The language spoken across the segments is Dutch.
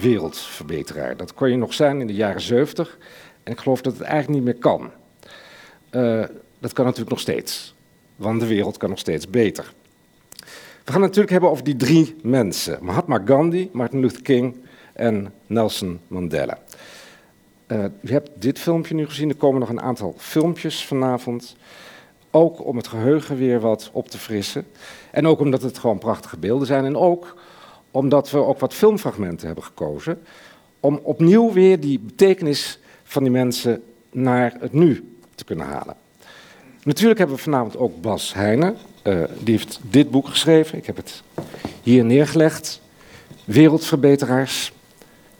wereldverbeteraar. Dat kon je nog zijn in de jaren 70 en ik geloof dat het eigenlijk niet meer kan. Uh, dat kan natuurlijk nog steeds, want de wereld kan nog steeds beter. We gaan het natuurlijk hebben over die drie mensen: Mahatma Gandhi, Martin Luther King en Nelson Mandela. Uh, u hebt dit filmpje nu gezien, er komen nog een aantal filmpjes vanavond. Ook om het geheugen weer wat op te frissen. En ook omdat het gewoon prachtige beelden zijn. En ook omdat we ook wat filmfragmenten hebben gekozen. Om opnieuw weer die betekenis van die mensen naar het nu te kunnen halen. Natuurlijk hebben we vanavond ook Bas Heijnen. Uh, die heeft dit boek geschreven. Ik heb het hier neergelegd. Wereldverbeteraars.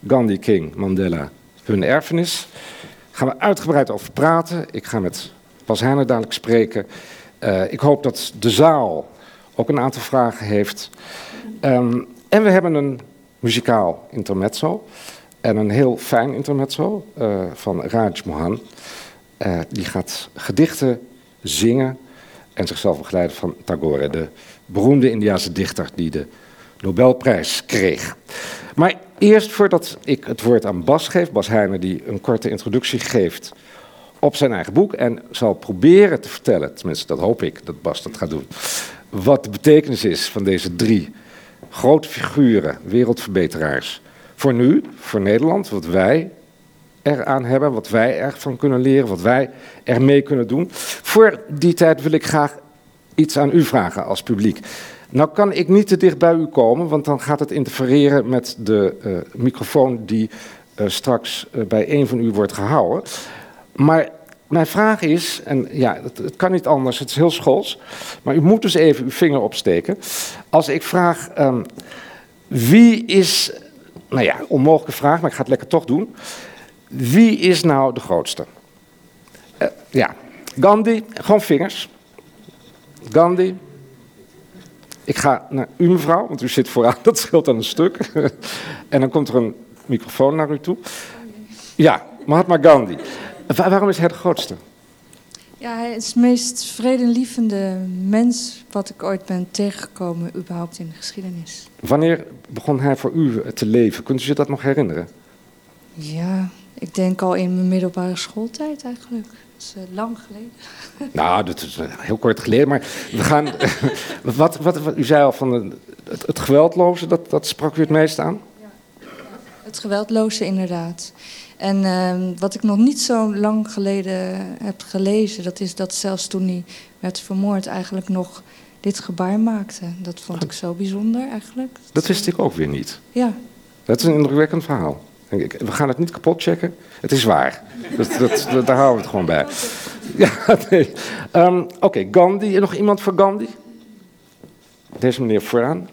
Gandhi, King, Mandela, hun erfenis. Daar gaan we uitgebreid over praten. Ik ga met Bas Heijnen dadelijk spreken. Uh, ik hoop dat de zaal ook een aantal vragen heeft. Um, en we hebben een muzikaal intermezzo. En een heel fijn intermezzo uh, van Raj Mohan. Uh, die gaat gedichten zingen en zichzelf begeleiden van Tagore, de beroemde Indiase dichter die de Nobelprijs kreeg. Maar eerst voordat ik het woord aan Bas geef, Bas Heijnen die een korte introductie geeft op zijn eigen boek en zal proberen te vertellen, tenminste dat hoop ik dat Bas dat gaat doen, wat de betekenis is van deze drie grote figuren, wereldverbeteraars. Voor nu, voor Nederland, wat wij eraan hebben, wat wij ervan kunnen leren, wat wij ermee kunnen doen. Voor die tijd wil ik graag iets aan u vragen als publiek. Nou kan ik niet te dicht bij u komen, want dan gaat het interfereren met de uh, microfoon die uh, straks uh, bij een van u wordt gehouden. Maar mijn vraag is, en ja, het, het, kan niet anders, het is heel schools, maar u moet dus even uw vinger opsteken. Als ik vraag, um, wie is, nou ja, onmogelijke vraag, maar ik ga het lekker toch doen. Wie is nou de grootste? Uh, ja, Gandhi, gewoon vingers. Gandhi. Ik ga naar u mevrouw, want u zit vooraan, dat scheelt dan een stuk. en dan komt er een microfoon naar u toe. Ja, Mahatma Gandhi. Waarom is hij de grootste? Ja, hij is de meest vredelievende mens wat ik ooit ben tegengekomen, überhaupt in de geschiedenis. Wanneer begon hij voor u te leven? Kunt u zich dat nog herinneren? Ja, ik denk al in mijn middelbare schooltijd eigenlijk. Dat is uh, lang geleden. Nou, dat is uh, heel kort geleden. Maar we gaan. wat, wat, wat, u zei al van het, het geweldloze, dat, dat sprak u het meest aan? Ja, het geweldloze inderdaad. En uh, wat ik nog niet zo lang geleden heb gelezen, dat is dat zelfs toen hij werd vermoord eigenlijk nog dit gebaar maakte. Dat vond ik zo bijzonder eigenlijk. Dat wist ik ook weer niet. Ja. Dat is een indrukwekkend verhaal. We gaan het niet kapot checken. Het is waar. Dat, dat, dat, daar houden we het gewoon bij. Ja, nee. Um, Oké, okay, Gandhi. Nog iemand voor Gandhi? Deze meneer vooraan.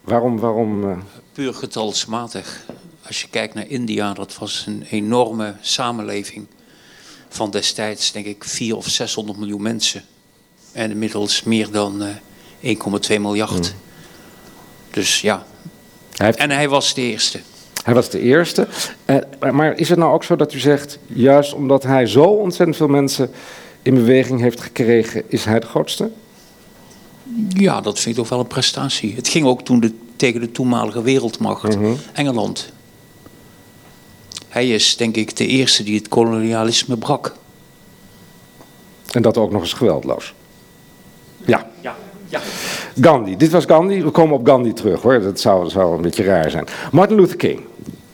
Waarom? waarom uh... Puur getalsmatig. Als je kijkt naar India, dat was een enorme samenleving. Van destijds, denk ik, 400 of 600 miljoen mensen. En inmiddels meer dan uh, 1,2 miljard. Hmm. Dus ja, hij heeft... En hij was de eerste. Hij was de eerste. Uh, maar is het nou ook zo dat u zegt, juist omdat hij zo ontzettend veel mensen in beweging heeft gekregen, is hij de grootste? Ja, dat vind ik toch wel een prestatie. Het ging ook toen de, tegen de toenmalige wereldmacht, mm -hmm. Engeland. Hij is denk ik de eerste die het kolonialisme brak. En dat ook nog eens geweldloos. Ja. Ja. ja. Gandhi, dit was Gandhi. We komen op Gandhi terug hoor. Dat zou, zou een beetje raar zijn. Martin Luther King.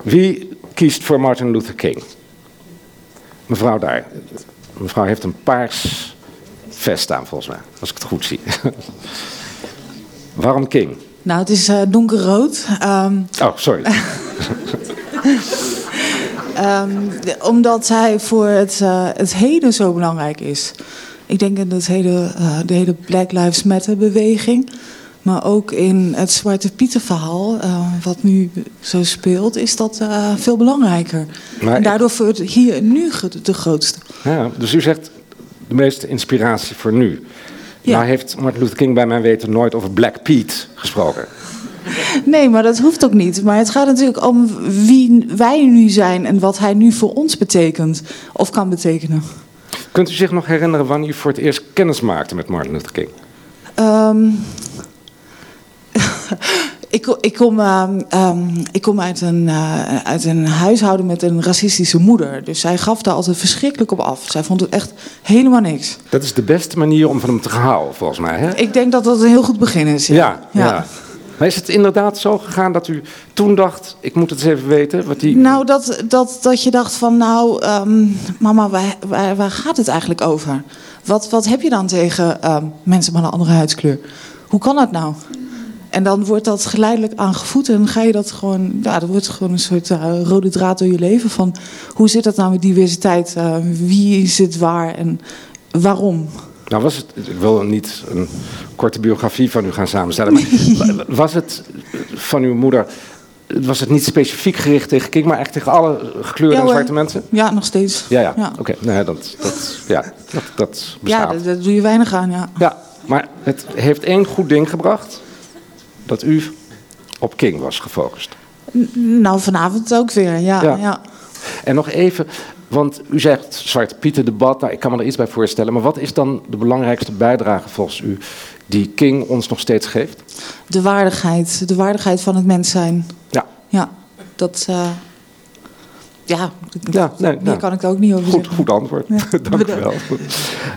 Wie kiest voor Martin Luther King? Mevrouw daar. Mevrouw heeft een paars vest aan volgens mij, als ik het goed zie. Waarom King? Nou, het is uh, donkerrood. Um... Oh, sorry. um, omdat hij voor het, uh, het heden zo belangrijk is. Ik denk in het hele, uh, de hele Black Lives Matter beweging. Maar ook in het Zwarte Pieter verhaal, uh, wat nu zo speelt, is dat veel belangrijker. Maar en daardoor voor het hier nu de grootste. Ja, dus u zegt de meeste inspiratie voor nu. Ja. Nou heeft Martin Luther King bij mijn weten nooit over Black Pete gesproken. Nee, maar dat hoeft ook niet. Maar het gaat natuurlijk om wie wij nu zijn en wat hij nu voor ons betekent of kan betekenen. Kunt u zich nog herinneren wanneer u voor het eerst kennis maakte met Martin Luther King? Um, Ik, ik, kom, ehm, ehm, ik kom uit een, eh, uit een huishouden met een racistische moeder. Dus zij gaf daar altijd verschrikkelijk op af. Zij vond het echt helemaal niks. Dat is de beste manier om van hem te gaan houden, volgens mij. Hè? Ik denk dat dat een heel goed begin is. Ja, ja. Maar is het inderdaad zo gegaan dat u toen dacht, ik moet het eens even weten? Wat die... Nou, dat, dat, dat je dacht van, nou, ehm, mama, waar, waar, waar, gaat het eigenlijk over? Wat, wat heb je dan tegen mensen met een andere huidskleur? Hoe kan dat nou? En dan wordt dat geleidelijk aangevoed en ga je dat gewoon, ja, dat wordt gewoon een soort uh, rode draad door je leven. Van hoe zit dat nou met diversiteit? Uh, wie zit waar en waarom? Nou, was het, ik wil niet een korte biografie van u gaan samenstellen, maar was het van uw moeder, was het niet specifiek gericht tegen King, maar echt tegen alle gekleurde ja, en zwarte mensen? Ja, nog steeds. Ja, ja. ja. oké. Okay. Nee, dat, dat, ja, dat, dat bestaat. Ja, daar doe je weinig aan, ja. Ja, maar het heeft één goed ding gebracht dat u op King was gefocust. Nou, vanavond ook weer, ja. ja. En nog even, want u zegt Zwarte Pieter debat, nou, ik kan me er iets bij voorstellen. Maar wat is dan de belangrijkste bijdrage volgens u die King ons nog steeds geeft? De waardigheid, de waardigheid van het mens zijn. Ja. Ja, dat... Uh, ja, ja nee, nou, kan ik er ook niet over goed, zeggen. Goed antwoord, dank u wel.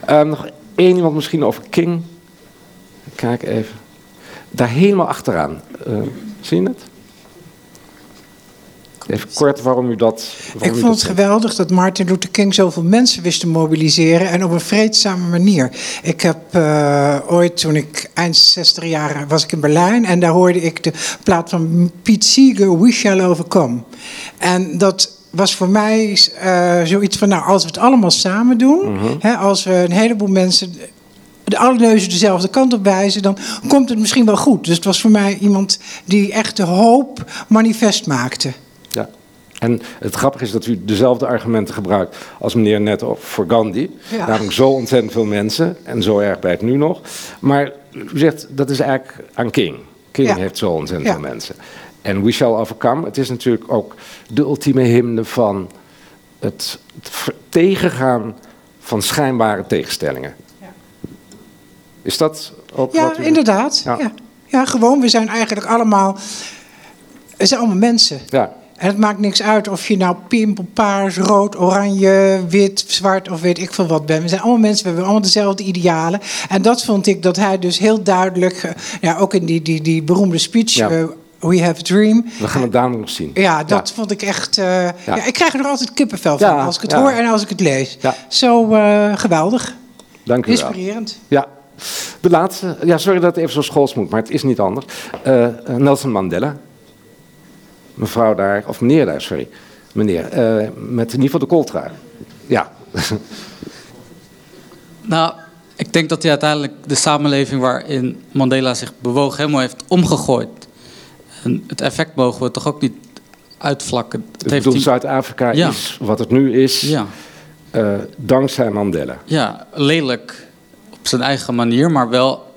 Uh, nog één iemand misschien over King. Kijk even. Daar helemaal achteraan. Uh, zie je het? Even kort waarom u dat. Waarom ik vond het geweldig dat Martin Luther King zoveel mensen wist te mobiliseren en op een vreedzame manier. Ik heb uh, ooit, toen ik eind 60 jaar was, ik in Berlijn en daar hoorde ik de plaat van Pete Seeger, We Shall Overcome. En dat was voor mij uh, zoiets van, nou, als we het allemaal samen doen, mm -hmm. hè, als we een heleboel mensen de alle neuzen dezelfde kant op wijzen, dan komt het misschien wel goed. Dus het was voor mij iemand die echt de hoop manifest maakte. En het grappige is dat u dezelfde argumenten gebruikt als meneer net voor Gandhi. Ja. Namelijk zo ontzettend veel mensen en zo erg bij het nu nog. Maar u zegt dat is eigenlijk aan King. King heeft zo ontzettend veel mensen. En We Shall Overcome, het is natuurlijk ook de ultieme hymne van het, het tegengaan van schijnbare tegenstellingen. Is dat ook ja, wat u... inderdaad. Ja. ja. Ja. gewoon. We zijn eigenlijk allemaal... We zijn allemaal mensen. Ja. En het maakt niks uit of je nou pimpel, paars, rood, oranje, wit, zwart of weet ik veel wat bent. We zijn allemaal mensen, we hebben allemaal dezelfde idealen. En dat vond ik dat hij dus heel duidelijk, eh, ja, ook in die, die, die beroemde speech... Ja. Uh, We Have a Dream. We gaan het dadelijk nog zien. Ja, dat vond ik echt. Uh, ja. ja. ik krijg er altijd kippenvel van als ik het hoor en als ik het lees. Zo uh, geweldig. Dank u Inspirerend. wel. Ja, de laatste, ja, sorry dat het even zo schools moet, maar het is niet anders. Nelson Mandela. Mevrouw daar, of meneer daar, sorry. Meneer, uh, met in ieder geval de coltra. Ja. Nou, ik denk dat hij uiteindelijk de samenleving waarin Mandela zich bewoog helemaal heeft omgegooid. En het effect mogen we toch ook niet uitvlakken. Het bedoel, die... Zuid-Afrika ja. is wat het nu is, ja. uh, dankzij Mandela. Ja, lelijk zijn eigen manier, maar wel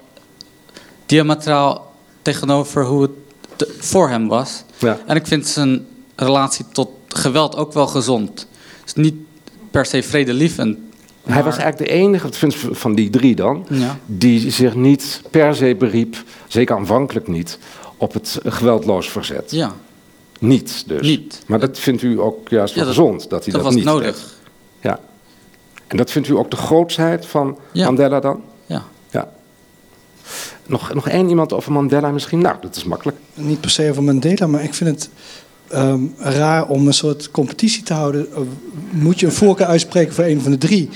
diametraal tegenover hoe het voor hem was. Ja. En ik vind zijn relatie tot geweld ook wel gezond. Dus niet per se vredelievend. Maar... Hij was eigenlijk de enige van die drie dan, ja. die zich niet per se beriep, zeker aanvankelijk niet, op het geweldloos verzet. Ja. Niet dus. Niet. Maar dat vindt u ook juist wel ja, gezond, dat hij dat, dat was niet nodig. Deed. Ja. En dat vindt u ook de grootsheid van. Mandela dan? Nog, nog één iemand over Mandela misschien? Nou, dat is makkelijk. Niet per se over Mandela, maar ik vind het um, raar om een soort competitie te houden. Moet je een voorkeur uitspreken voor een van de drie?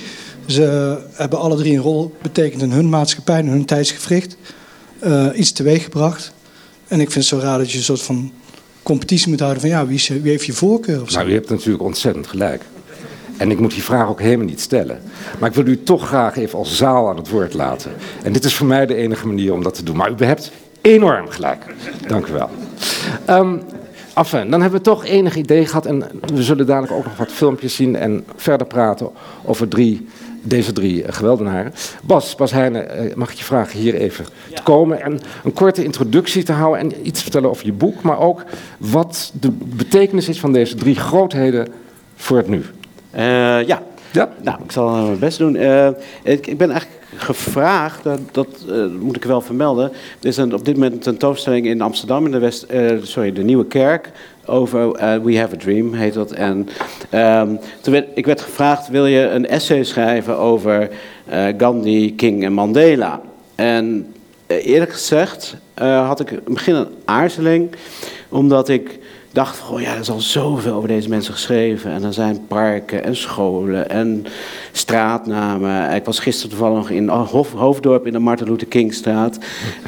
Ze hebben alle drie een rol betekend in hun maatschappij, in hun tijdsgevricht. Uh, iets teweeggebracht. En ik vind het zo raar dat je een soort van competitie moet houden van ja, wie, is, wie heeft je voorkeur? Of zo. Nou, u hebt natuurlijk ontzettend gelijk. En ik moet die vraag ook helemaal niet stellen. Maar ik wil u toch graag even als zaal aan het woord laten. En dit is voor mij de enige manier om dat te doen. Maar u hebt enorm gelijk. Dank u wel. Um, Enfin, dan hebben we toch enig idee gehad. En we zullen dadelijk ook nog wat filmpjes zien en verder praten over drie, deze drie geweldenaren. Bas, Bas Heijnen, mag ik je vragen hier even te komen en een korte introductie te houden en iets te vertellen over je boek, maar ook wat de betekenis is van deze drie grootheden voor het nu. Uh, ja, Ja. Nou, ik zal mijn best doen. Uh, ik, ik, ben eigenlijk gevraagd, dat, dat uh, moet ik wel vermelden. Er is een, op dit moment een tentoonstelling in Amsterdam, in de, West, uh, sorry, de Nieuwe Kerk. Over We Have a Dream heet dat. En um, toen werd, ik werd gevraagd: wil je een essay schrijven over Gandhi, King en Mandela? En eerlijk gezegd had ik in het begin een aarzeling, omdat ik dacht van, oh ja, er is al zoveel over deze mensen geschreven. En er zijn parken en scholen en straatnamen. Ik was gisteren toevallig nog in Hof, Hoofddorp in de Martin Luther Kingstraat.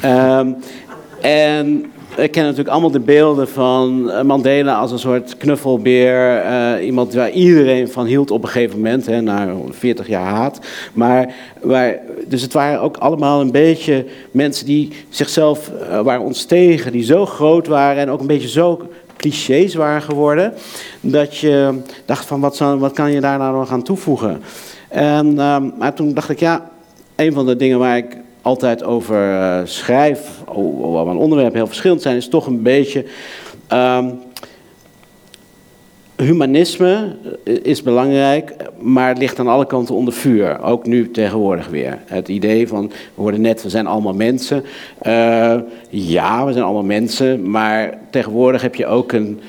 Um, en ik ken natuurlijk allemaal de beelden van Mandela als een soort knuffelbeer. Uh, iemand waar iedereen van hield op een gegeven moment, hè, na 40 jaar haat. Maar waar, dus het waren ook allemaal een beetje mensen die zichzelf uh, waren ontstegen, die zo groot waren en ook een beetje zo clichés waren geworden. Dat je dacht van wat, wat kan je daar nou nog aan toevoegen? En, uh, maar toen dacht ik ja, een van de dingen waar ik altijd over uh, schrijf, hoewel mijn onderwerpen heel verschillend zijn, is toch een beetje. Um, humanisme is belangrijk, maar het ligt aan alle kanten onder vuur. Ook nu tegenwoordig weer. Het idee van, we hoorden net, we zijn allemaal mensen. Uh, ja, we zijn allemaal mensen, maar tegenwoordig heb je ook een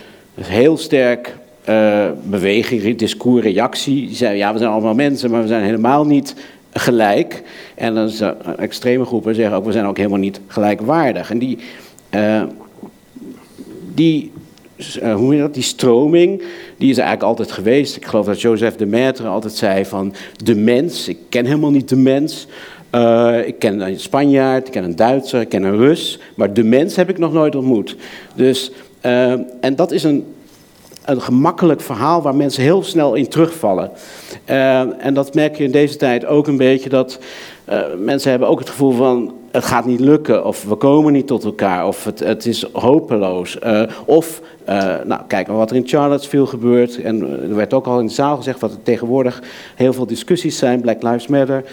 heel sterk uh, beweging, discours, reactie. Die zeggen, ja, we zijn allemaal mensen, maar we zijn helemaal niet gelijk. En dan zijn extreme groepen zeggen ook, we zijn ook helemaal niet gelijkwaardig. En die... Die uh, hoe je dat, die stroming, die is eigenlijk altijd geweest. Ik geloof dat Joseph de Maître altijd zei van de mens, ik ken helemaal niet de mens. Uh, ik ken een Spanjaard, ik ken een Duitser, ik ken een Rus, maar de mens heb ik nog nooit ontmoet. Dus, uh, en dat is een, een gemakkelijk verhaal waar mensen heel snel in terugvallen. en dat merk je in deze tijd ook een beetje dat mensen hebben ook het gevoel van het gaat niet lukken, of we komen niet tot elkaar, of het, het is hopeloos. Uh, of, uh, nou, kijk wat er in Charlottesville gebeurt. En er werd ook al in de zaal gezegd dat er tegenwoordig heel veel discussies zijn, Black Lives Matter.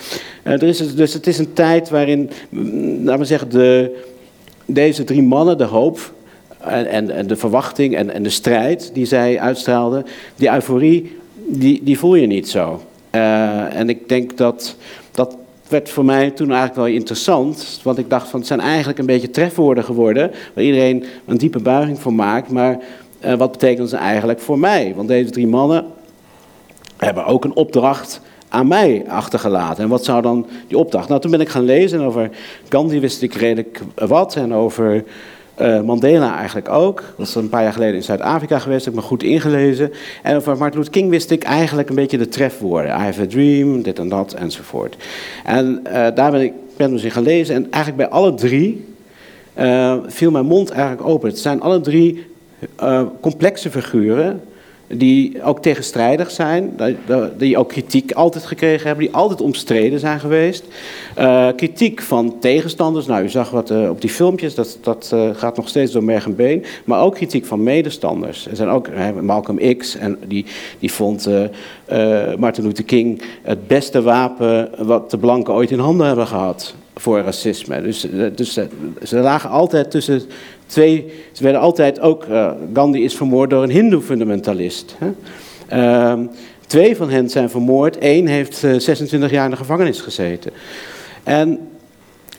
Er is, dus het is een tijd waarin, laten we zeggen, de, deze drie mannen, de hoop, en, en, en de verwachting en, en de strijd die zij uitstraalden, die euforie, die, die voel je niet zo. en ik denk dat dat werd voor mij toen eigenlijk wel interessant. Want ik dacht van het zijn eigenlijk een beetje trefwoorden geworden. Waar iedereen een diepe buiging voor maakt. Maar uh, wat betekenen ze eigenlijk voor mij? Want deze drie mannen hebben ook een opdracht aan mij achtergelaten. En wat zou dan die opdracht? Nou, toen ben ik gaan lezen en over Gandhi wist ik redelijk wat. En over uh, Mandela eigenlijk ook. Dat is een paar jaar geleden in Zuid-Afrika geweest, heb ik me goed ingelezen. En over Martin Luther King wist ik eigenlijk een beetje de trefwoorden. I have a dream, dit en dat, enzovoort. En uh, daar ben ik ben dus in gelezen. En eigenlijk bij alle drie uh, viel mijn mond eigenlijk open. Het zijn alle drie complexe figuren die ook tegenstrijdig zijn, die ook kritiek altijd gekregen hebben, die altijd omstreden zijn geweest. Uh, kritiek van tegenstanders, nou u zag wat uh, op die filmpjes, dat, dat uh, gaat nog steeds door merg en been, maar ook kritiek van medestanders. Er zijn ook Malcolm X, en die, die vond Martin Luther King het beste wapen wat de blanken ooit in handen hebben gehad voor racisme. Dus, dus ze lagen altijd tussen Twee, ze werden altijd ook, uh, Gandhi is vermoord door een hindoe-fundamentalist. Uh, twee van hen zijn vermoord, één heeft uh, 26 jaar in de gevangenis gezeten. En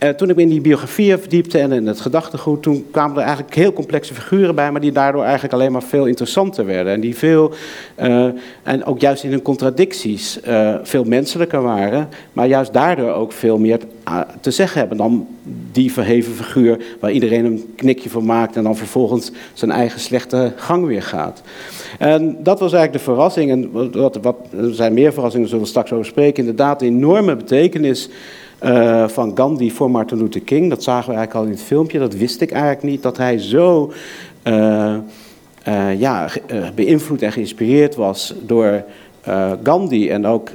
uh, toen ik me in die biografieën verdiepte en in het gedachtegoed, toen kwamen er eigenlijk heel complexe figuren bij, maar die daardoor eigenlijk alleen maar veel interessanter werden. En die veel, uh, en ook juist in hun contradicties, uh, veel menselijker waren, maar juist daardoor ook veel meer te zeggen hebben dan die verheven figuur waar iedereen een knikje van maakt en dan vervolgens zijn eigen slechte gang weer gaat. En dat was eigenlijk de verrassing. En wat, wat, er zijn meer verrassingen, zullen we straks over spreken. Inderdaad, de enorme betekenis uh, van Gandhi voor Martin Luther King. Dat zagen we eigenlijk al in het filmpje. Dat wist ik eigenlijk niet. Dat hij zo uh, uh, ja, beïnvloed en geïnspireerd was door Gandhi. En ook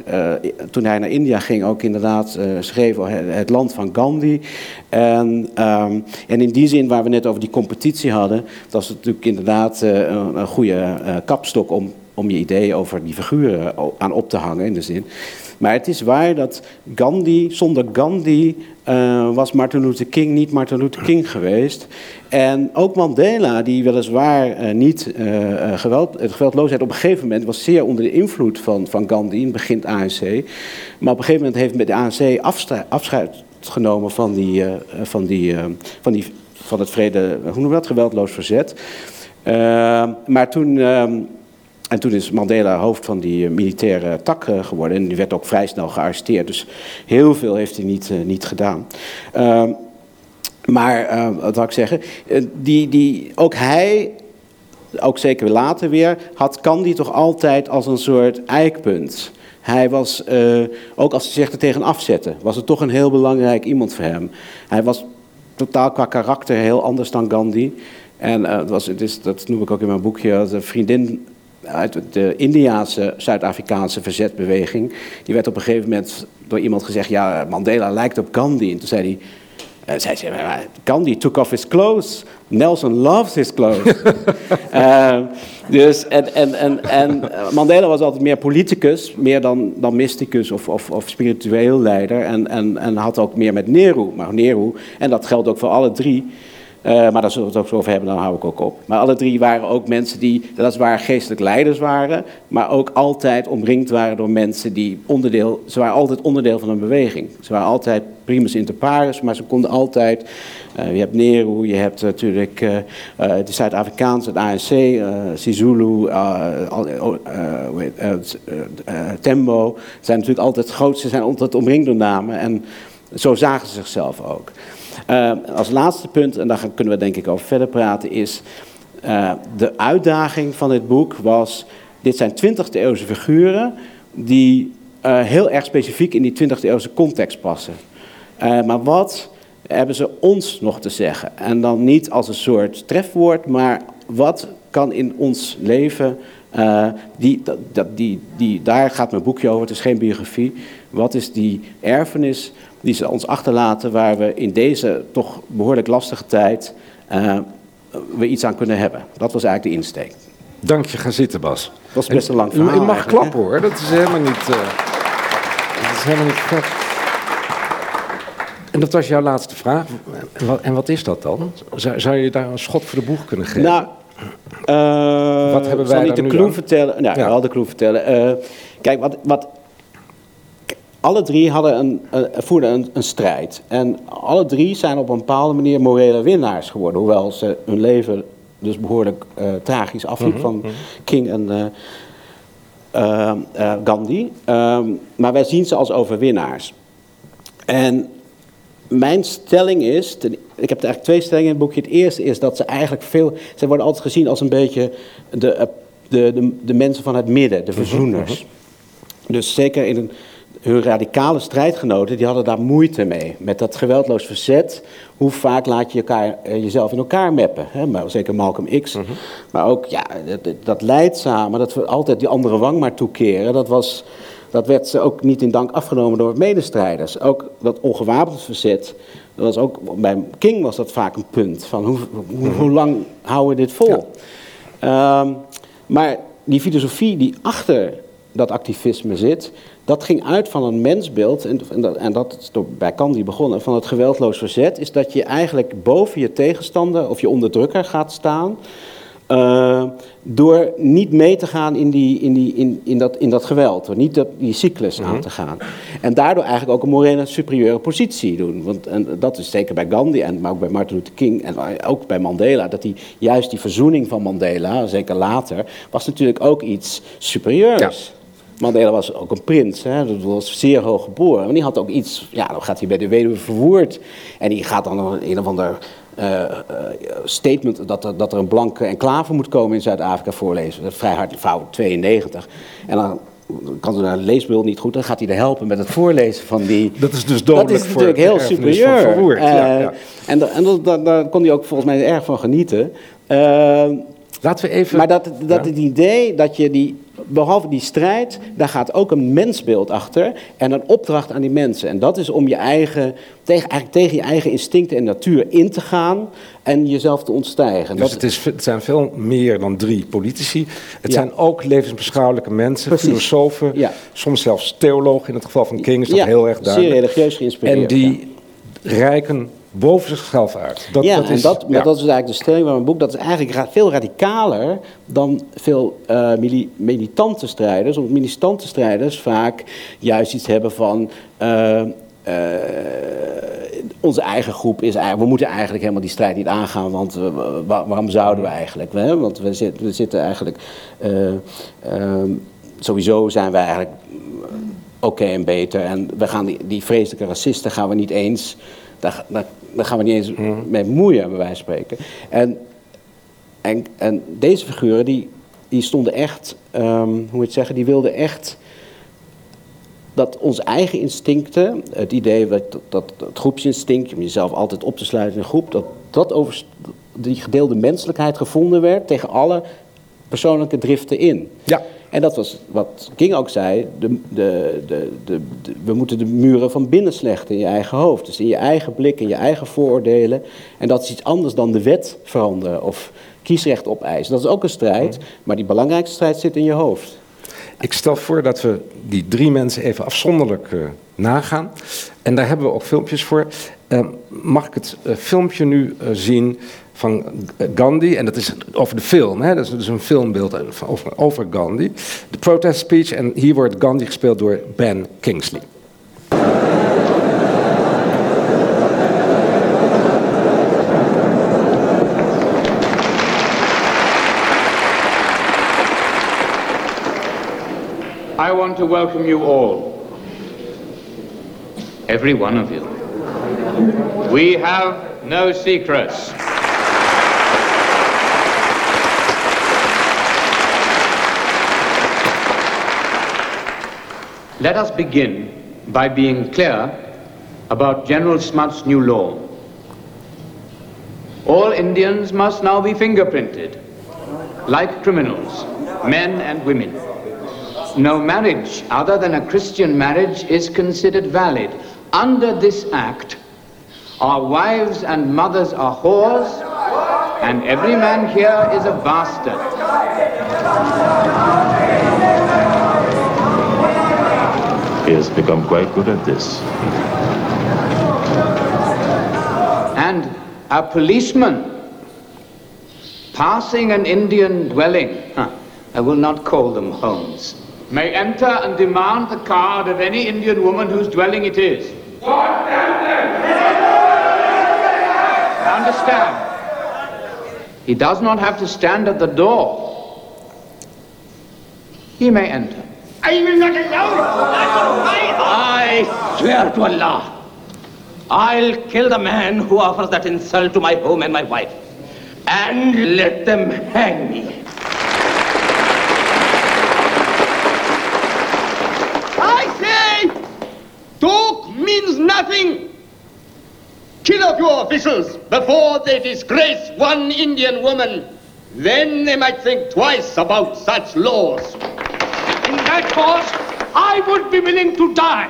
toen hij naar India ging, ook inderdaad schreef het, land van Gandhi. En, um, en in die zin, waar we net over die competitie hadden, dat is natuurlijk inderdaad een, een goede kapstok om, om je ideeën over die figuren aan op te hangen. In de zin Maar het is waar dat Gandhi, zonder Gandhi uh, was Martin Luther King niet Martin Luther King geweest. En ook Mandela, die weliswaar uh, niet uh, geweld, geweldloosheid op een gegeven moment was zeer onder de invloed van, van Gandhi in het begin ANC. Maar op een gegeven moment heeft met de ANC afscheid genomen van, die, van, die, van, die, van het vrede, hoe noem dat, geweldloos verzet. maar toen. En toen is Mandela hoofd van die eh, militaire tak eh, geworden. En die werd ook vrij snel gearresteerd. Dus heel veel heeft hij niet, eh, niet gedaan. Ehm, maar wat wil ik zeggen? die, die, ook hij, ook zeker later weer, had Candy toch altijd als een soort eikpunt. Hij was, ook als hij zich er tegen afzette, was het toch een heel belangrijk iemand voor hem. Hij was totaal qua karakter heel anders dan Gandhi. En uh, was, het is, dat noem ik ook in mijn boekje, een vriendin uit de Indiaanse Zuid-Afrikaanse verzetbeweging. Die werd op een gegeven moment door iemand gezegd: Ja, Mandela lijkt op Gandhi. En toen zei hij. Uh, zei ze, Gandhi took off his clothes. Nelson loves his clothes. uh, dus, en, en, en, en Mandela was altijd meer politicus, meer dan, dan mysticus of, of, of spiritueel leider. En, en, en had ook meer met Nehru. Maar Nehru, en dat geldt ook voor alle drie, uh, maar daar zullen we het ook zo over hebben, dan hou ik ook op. Maar alle drie waren ook mensen die, dat is waar geestelijk leiders waren, maar ook altijd omringd waren door mensen die onderdeel, ze waren altijd onderdeel van een beweging. Ze waren altijd primus inter pares, maar ze konden altijd, uh, je hebt Nehru, je hebt natuurlijk uh, de Zuid-Afrikaanse, het ANC, Sisulu, Tembo. Zijn natuurlijk altijd groot, ze zijn altijd omringd door namen en zo zagen ze zichzelf ook. Uh, als laatste punt, en daar kunnen we denk ik over verder praten, is uh, de uitdaging van dit boek was, dit zijn 20e eeuwse figuren die uh, heel erg specifiek in die 20e eeuwse context passen. maar wat hebben ze ons nog te zeggen? En dan niet als een soort trefwoord, maar wat kan in ons leven, die, dat, die, die, daar gaat mijn boekje over, het is geen biografie. Wat is die erfenis die ze ons achterlaten waar we in deze toch behoorlijk lastige tijd uh, we iets aan kunnen hebben. Dat was eigenlijk de insteek. Dank je, ga zitten Bas. Dat was best een lang verhaal. Je mag klappen hoor, dat is helemaal niet... Uh, dat is helemaal niet En dat was jouw laatste vraag. En wat, en wat is dat dan? Zou, zou, je daar een schot voor de boeg kunnen geven? Nou, uh, wat hebben wij zal niet de clue vertellen? Nou, ja. wel de clue vertellen. Uh, kijk, wat, wat alle drie hadden een, uh, voerden een, een, strijd. En alle drie zijn op een bepaalde manier morele winnaars geworden. Hoewel ze hun leven dus behoorlijk uh, tragisch afliep mhm, van mhm. King en uh, Gandhi. Um, maar wij zien ze als overwinnaars. En mijn stelling is, ten, ik heb eigenlijk twee stellingen in het boekje. Het eerste is dat ze eigenlijk veel, ze worden altijd gezien als een beetje de, de, de, de mensen van het midden, de mhm, verzoeners. Dus zeker in een hun radicale strijdgenoten die hadden daar moeite mee. Met dat geweldloos verzet. Hoe vaak laat je elkaar, eh, jezelf in elkaar meppen? Hè? Maar zeker Malcolm X. Mhm. Maar ook ja, dat, dat leidzaam, dat we altijd die andere wang maar toekeren. Dat, was, dat werd ze ook niet in dank afgenomen door medestrijders. Ook dat ongewapend verzet. Dat was ook, bij King was dat vaak een punt. Van hoe, hoe, mhm. hoe lang houden we dit vol? Ehm, maar die filosofie die achter dat activisme zit, dat ging uit van een mensbeeld, en, dat, en dat is door, bij Candy begonnen, van het geweldloos verzet, is dat je eigenlijk boven je tegenstander of je onderdrukker gaat staan. Uh, door niet mee te gaan in, die, in, die, in, in, dat, in dat geweld, door niet dat, die cyclus aan mhm. te gaan. En daardoor eigenlijk ook een morele superieure positie doen. Want en dat is zeker bij Gandhi, en, maar ook bij Martin Luther King en ook bij Mandela, dat die, juist die verzoening van Mandela, zeker later, was natuurlijk ook iets superieurs. Mandela was ook een prins, hè? dat was zeer hoog geboren. Maar die had ook iets, ja, dan gaat hij bij de weduwe verwoord. En die gaat dan een, een of ander uh, statement dat er, dat er een blanke enclave moet komen in Zuid-Afrika voorlezen. Dat is vrij hard, vrouw 92. En dan kan ze naar leesbeeld niet goed, dan gaat hij er helpen met het voorlezen van die... Dat is dus dodelijk Dat is natuurlijk heel superieur. Uh, ja, ja. En, en daar kon hij ook volgens mij erg van genieten. Laten we even... Maar dat, dat het idee dat je die behalve die strijd, daar gaat ook een mensbeeld achter en een opdracht aan die mensen. En dat is om je eigen, tegen, eigenlijk tegen je eigen instincten en natuur in te gaan en jezelf te ontstijgen. Dus het, is, het zijn veel meer dan drie politici. Het zijn ook levensbeschouwelijke mensen, Precies. filosofen, Ja. soms zelfs theologen. In het geval van King is dat Ja, heel erg zeer duidelijk. religieus geïnspireerd, En die rijken boven zichzelf uit. Dat, ja, dat is, en dat, maar ja. dat is eigenlijk de stelling van mijn boek. Dat is eigenlijk ra- veel radicaler dan veel eh, mili- militante strijders. Omdat militante strijders vaak juist iets hebben van... eh, eh, onze eigen groep is eigenlijk... We moeten eigenlijk helemaal die strijd niet aangaan, want wa- waarom zouden we eigenlijk? Hè? Want we, zit- we zitten eigenlijk... eh, ehm, sowieso zijn wij eigenlijk oké en beter. En we gaan die, die vreselijke racisten gaan we niet eens, daar, daar, daar gaan we niet eens mee bemoeien, bij wijze van spreken. En, en, en deze figuren, die, die stonden echt, ehm, hoe moet je het zeggen, die wilden echt dat onze eigen instincten, het idee dat, dat, dat het groepsinstinct, om jezelf altijd op te sluiten in een groep, dat, dat over die gedeelde menselijkheid gevonden werd tegen alle persoonlijke driften in. Ja. En dat was wat King ook zei, de, de, de, we moeten de muren van binnen slechten in je eigen hoofd. Dus in je eigen blik, in je eigen vooroordelen. En dat is iets anders dan de wet veranderen of kiesrecht opeisen. Dat is ook een strijd, maar die belangrijkste strijd zit in je hoofd. Ik stel voor dat we die drie mensen even afzonderlijk eh, nagaan. En daar hebben we ook filmpjes voor. Eh, mag ik het eh, filmpje nu zien van Gandhi? En dat is over de film, hè? dat is dus een filmbeeld over, over Gandhi. De protest speech. En hier wordt Gandhi gespeeld door Ben Kingsley. I want to welcome you all, every one of you. We have no secrets. Let us begin by being clear about General Smuts' new law. All Indians must now be fingerprinted, like criminals, men and women. No marriage other than a Christian marriage is considered valid. Under this act, our wives and mothers are whores, and every man here is a bastard. He has become quite good at this. And a policeman passing an Indian dwelling, huh, I will not call them homes, may enter and demand the card of any Indian woman whose dwelling it is. Understand? He does not have to stand at the door. He may enter. I will not allow it. I swear to Allah, I'll kill the man who offers that insult to my home and my wife. And let them hang me. I say, talk means nothing. Kill off your officials before they disgrace one Indian woman. Then they might think twice about such laws. That cause, I would be willing to die.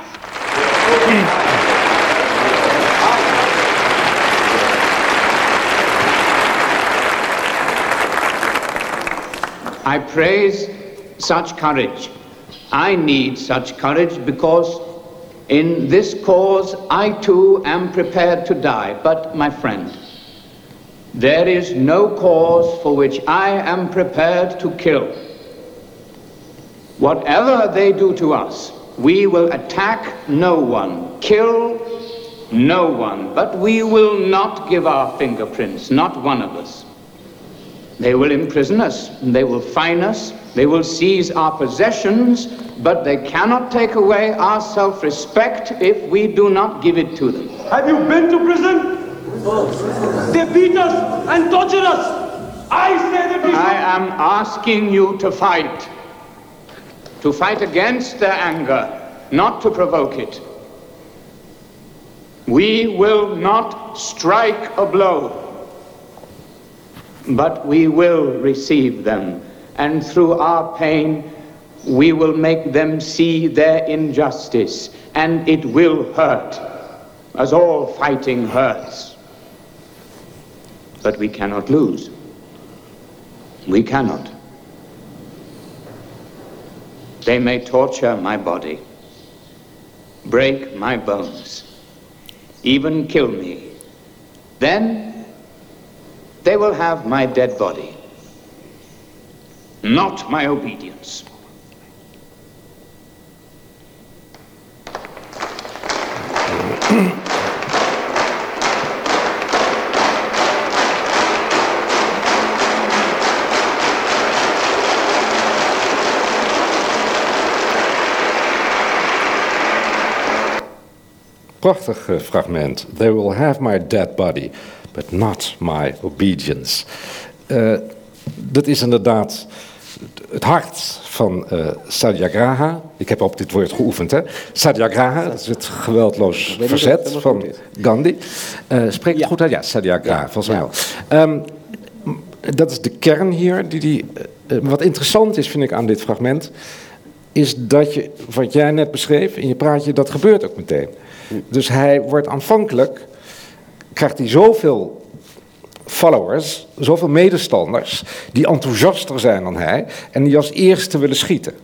I praise such courage. I need such courage because in this cause I too am prepared to die. But, my friend, there is no cause for which I am prepared to kill. Whatever they do to us, we will attack no one, kill no one, but we will not give our fingerprints, not one of us. They will imprison us, they will fine us, they will seize our possessions, but they cannot take away our self respect if we do not give it to them. Have you been to prison? They beat us and torture us. I say that we I am asking you to fight. To fight against their anger, not to provoke it. We will not strike a blow, but we will receive them, and through our pain, we will make them see their injustice, and it will hurt, as all fighting hurts. But we cannot lose. We cannot. They may torture my body, break my bones, even kill me. Then they will have my dead body, not my obedience. Prachtig eh, fragment. They will have my dead body, but not my obedience. Eh, dat is inderdaad het hart van uh, Satyagraha. Ik heb op dit woord geoefend, hè? Satyagraha, dat is het geweldloos verzet van Gandhi. Uh, spreekt het goed uit? Ja, Satyagraha, volgens mij wel. Ehm, dat is de kern hier. Die, die, wat interessant is, vind ik, aan dit fragment... is dat je, wat jij net beschreef in je praatje, dat gebeurt ook meteen. Dus hij wordt aanvankelijk, krijgt hij zoveel followers, zoveel medestanders, die enthousiaster zijn dan hij en die als eerste willen schieten.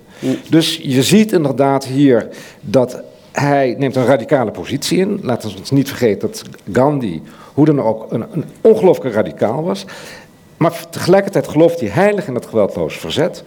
Dus je ziet inderdaad hier dat hij neemt een radicale positie in. Laten we ons niet vergeten dat Gandhi, hoe dan ook, een, een ongelooflijk radicaal was. Maar tegelijkertijd gelooft hij heilig in dat geweldloos verzet.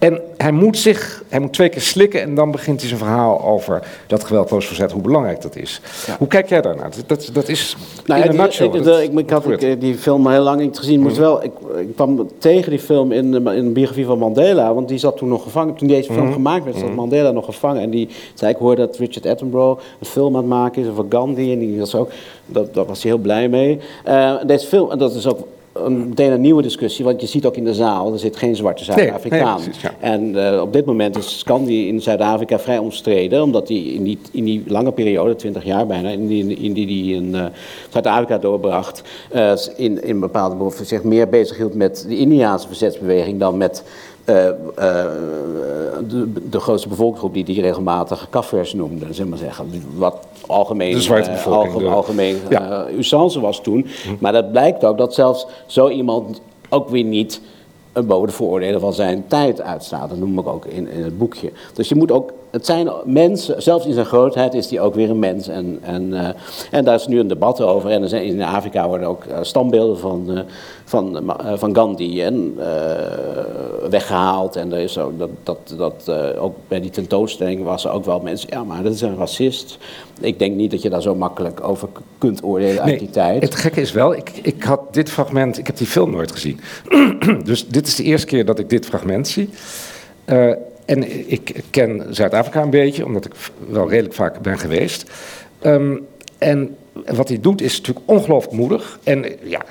En hij moet zich, hij moet twee keer slikken en dan begint hij zijn verhaal over dat geweldloos verzet, hoe belangrijk dat is. Hoe kijk jij daarnaar? Dat, dat is nou, in een nutshell. Ik, ik, ik, had ik, die film heel lang niet gezien, moest mm. wel, ik, ik, kwam tegen die film in de, in de biografie van Mandela, want die zat toen nog gevangen. Toen deze film mm. gemaakt werd, zat mm. Mandela nog gevangen. En die zei, ik hoorde dat Richard Attenborough een film aan het maken is over Gandhi en die was ook, dat, daar was hij heel blij mee. Uh, deze film, en dat is ook een, meteen een nieuwe discussie, want je ziet ook in de zaal, er zit geen zwarte Zuid-Afrikaan. En uh, op dit moment is Scandi in Zuid-Afrika vrij omstreden, omdat hij in die, in die lange periode, 20 jaar bijna, in die in, die, die in uh, Zuid-Afrika doorbracht, uh, in, in bepaalde behoeften zich meer bezig hield met de Indiaanse verzetsbeweging dan met de, de, grootste bevolkingsgroep die die regelmatig kaffers noemde, zeg maar zeggen. Wat algemeen, de zwarte bevolking, uh, algemeen ja. usance was toen. Hm. Maar dat blijkt ook dat zelfs zo iemand ook weer niet boven de vooroordelen van zijn tijd uitstaat. Dat noem ik ook in, in het boekje. Dus je moet ook het zijn mensen, zelfs in zijn grootheid is hij ook weer een mens. En, en, uh, en daar is nu een debat over. En er zijn, in Afrika worden ook uh, standbeelden van, uh, van, van Gandhi en, weggehaald. En er is ook, dat, dat, dat, ook bij die tentoonstelling was er ook wel mensen... ja, maar dat is een racist. Ik denk niet dat je daar zo makkelijk over kunt oordelen uit die tijd. Het gekke is wel, ik, ik had dit fragment... Ik heb die film nooit gezien. dus dit is de eerste keer dat ik dit fragment zie... En ik ken Zuid-Afrika een beetje, omdat ik wel redelijk vaak ben geweest. Ehm, en wat hij doet is natuurlijk ongelooflijk moedig. En ja,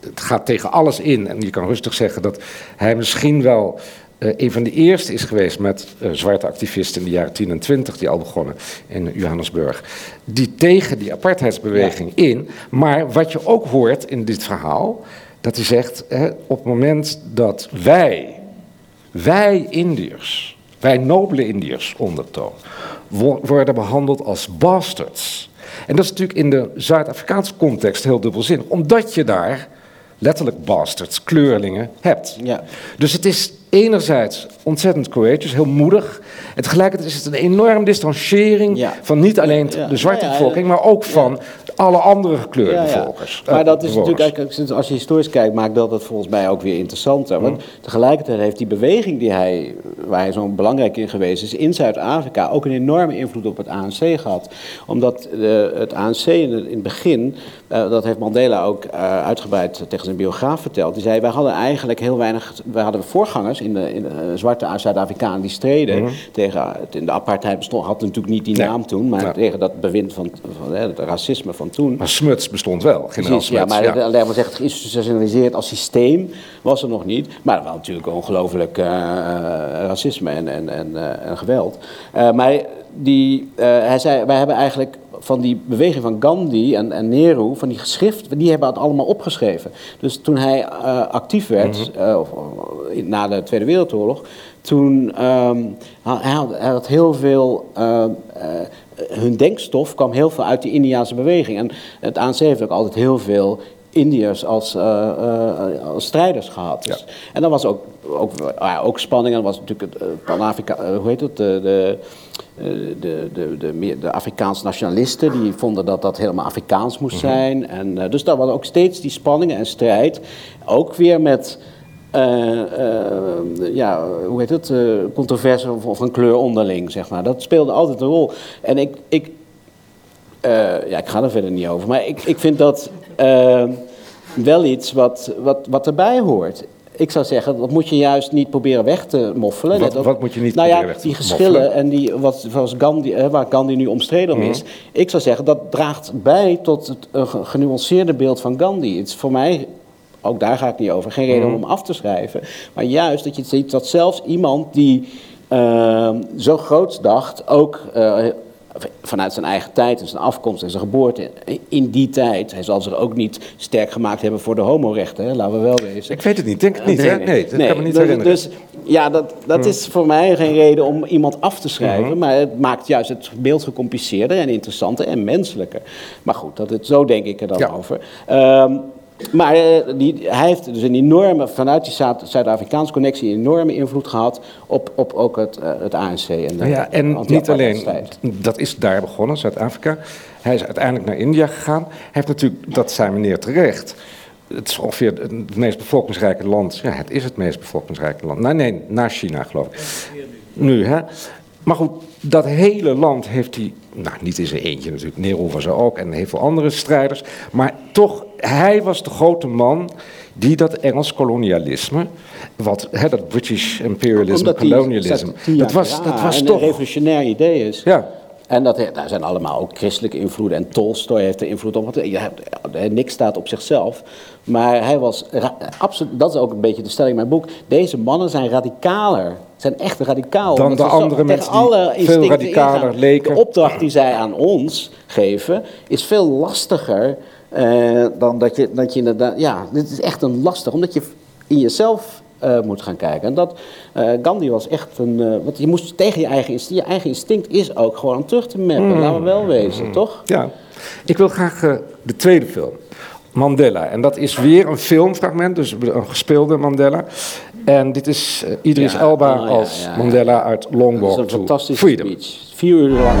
het gaat tegen alles in. En je kan rustig zeggen dat hij misschien wel uh, een van de eerste is geweest met uh, zwarte activisten in de jaren 10 en 20, die al begonnen in Johannesburg. Die tegen die apartheidsbeweging in. Maar wat je ook hoort in dit verhaal, dat hij zegt: hè, op het moment dat wij, wij Indiërs, wij nobele Indiërs ondertoon, worden behandeld als bastards. En dat is natuurlijk in de Zuid-Afrikaanse context heel dubbelzinnig, omdat je daar letterlijk bastards, kleurlingen hebt. Ja. Dus het is enerzijds ontzettend courageous, heel moedig. En tegelijkertijd is het een enorme distanciering van niet alleen de zwarte bevolking, maar ook van alle andere gekleurde bevolkers. Maar dat is natuurlijk eigenlijk, als je historisch kijkt, maakt dat het volgens mij ook weer interessanter. Want mm. tegelijkertijd heeft die beweging die hij, waar hij zo belangrijk in geweest is, in Zuid-Afrika ook een enorme invloed op het ANC gehad. Omdat het ANC in het, begin, uh, dat heeft Mandela ook uh, uitgebreid tegen zijn biograaf verteld, die zei, wij hadden eigenlijk heel weinig, wij hadden voorgangers in de, in de zwarte Zuid-Afrikanen die streden mm. tegen, in de apartheid bestond, had natuurlijk niet die naam toen, maar tegen dat bewind van, van het racisme van toen. Maar Smuts bestond wel, generaal Precies, Ja, maar ja. laten we zeggen, geïnstitutionaliseerd als systeem was er nog niet. Maar wel natuurlijk ongelooflijk uh, racisme en, en, en, uh, en geweld. Uh, maar die, hij zei, wij hebben eigenlijk van die beweging van Gandhi en, en Nehru, van die geschriften, die hebben het allemaal opgeschreven. Dus toen hij eh, actief werd, eh, of, eh, na de Tweede Wereldoorlog, toen ehm, hij, had, hij had heel veel. eh, eh, hun denkstof kwam heel veel uit die Indiaanse beweging. En het ANC heeft ook altijd heel veel Indiërs als, eh, eh, als strijders gehad. Dus- En dan was ook, ook, ah ja, ook spanning. En was natuurlijk het eh, Pan-Afrika, eh, hoe heet het? De, de, eh, de, de, de, de Afrikaanse nationalisten die vonden dat dat helemaal Afrikaans moest zijn. En, eh, dus daar was ook steeds die spanningen en strijd. Ook weer met. Eh, eh, ja, hoe heet het? eh controverse van, van kleur onderling, zeg maar. Dat speelde altijd een rol. En ik, ik, ja, ik ga er verder niet over. Maar ik, ik vind dat wel iets wat, wat, wat erbij hoort. Ik zou zeggen, dat moet je juist niet proberen weg te moffelen. Wat- ook- wat moet je niet nou ja, proberen weg te die geschillen moffelen? en die, wat, zoals Gandhi, waar Gandhi nu omstreden om Mhm. is. Ik zou zeggen, dat draagt bij tot het ge- genuanceerde beeld van Gandhi. Het is voor mij, ook daar ga ik niet over, geen reden Mhm. om hem af te schrijven. Maar juist dat je ziet dat zelfs iemand die eh, zo groots dacht, ook eh, vanuit zijn eigen tijd en zijn afkomst en zijn geboorte in die tijd. Hij zal zich ook niet sterk gemaakt hebben voor de homorechten, hè, laten we wel wezen. Ik weet het niet, denk het niet, hè? Nee, dat kan me niet dus, herinneren. Dus ja, dat, dat Hmm. is voor mij geen reden om iemand af te schrijven. Mhm. Maar het maakt juist het beeld gecompliceerder en interessanter en menselijker. Maar goed, dat het, zo denk ik er dan Ja. over. Maar eh, die, hij heeft dus een enorme, vanuit die Zuid- Zuid-Afrikaanse connectie, een enorme invloed gehad op, op ook het, eh, het ANC. En, de Nou ja, en niet alleen, dat is daar begonnen, Zuid-Afrika. Hij is uiteindelijk naar India gegaan. Hij heeft natuurlijk, dat zei meneer terecht, het is ongeveer het meest bevolkingsrijke land. Ja, het is het meest bevolkingsrijke land. Nee, nee, na China geloof ik. Nu, hè. Maar goed, dat hele land heeft hij, nou niet in zijn eentje natuurlijk, Nero was er ook en heel veel andere strijders. Maar toch, hij was de grote man die dat Engels kolonialisme, wat, hè, dat British imperialism, tien dat was, ja, dat was en toch... een revolutionair idee is. Ja. En dat, daar zijn allemaal ook christelijke invloeden. En Tolstoy heeft er invloed op. Niks staat op zichzelf. Maar hij was... Absoluut, dat is ook een beetje de stelling in mijn boek. Deze mannen zijn radicaler. Zijn echt radicaal. Dan de andere mensen die veel radicaler ingaan. leken. De opdracht die zij aan ons geven... is veel lastiger eh, dan dat je, dat je inderdaad... Ja, dit is echt een lastig. Omdat je in jezelf eh, moet gaan kijken. En dat, eh, Gandhi was echt een... eh, want je moest tegen je eigen instinct... Je eigen instinct is ook gewoon terug te mappen. Mm. Laten we wel wezen, toch? Ja, ik wil graag de tweede film. Mandela. En dat is weer een filmfragment, dus een gespeelde Mandela. En dit is Idris Ja, Elba oh, als ja, ja. Mandela uit Long Dat is Walk een to fantastische Freedom. speech. Vier uur lang.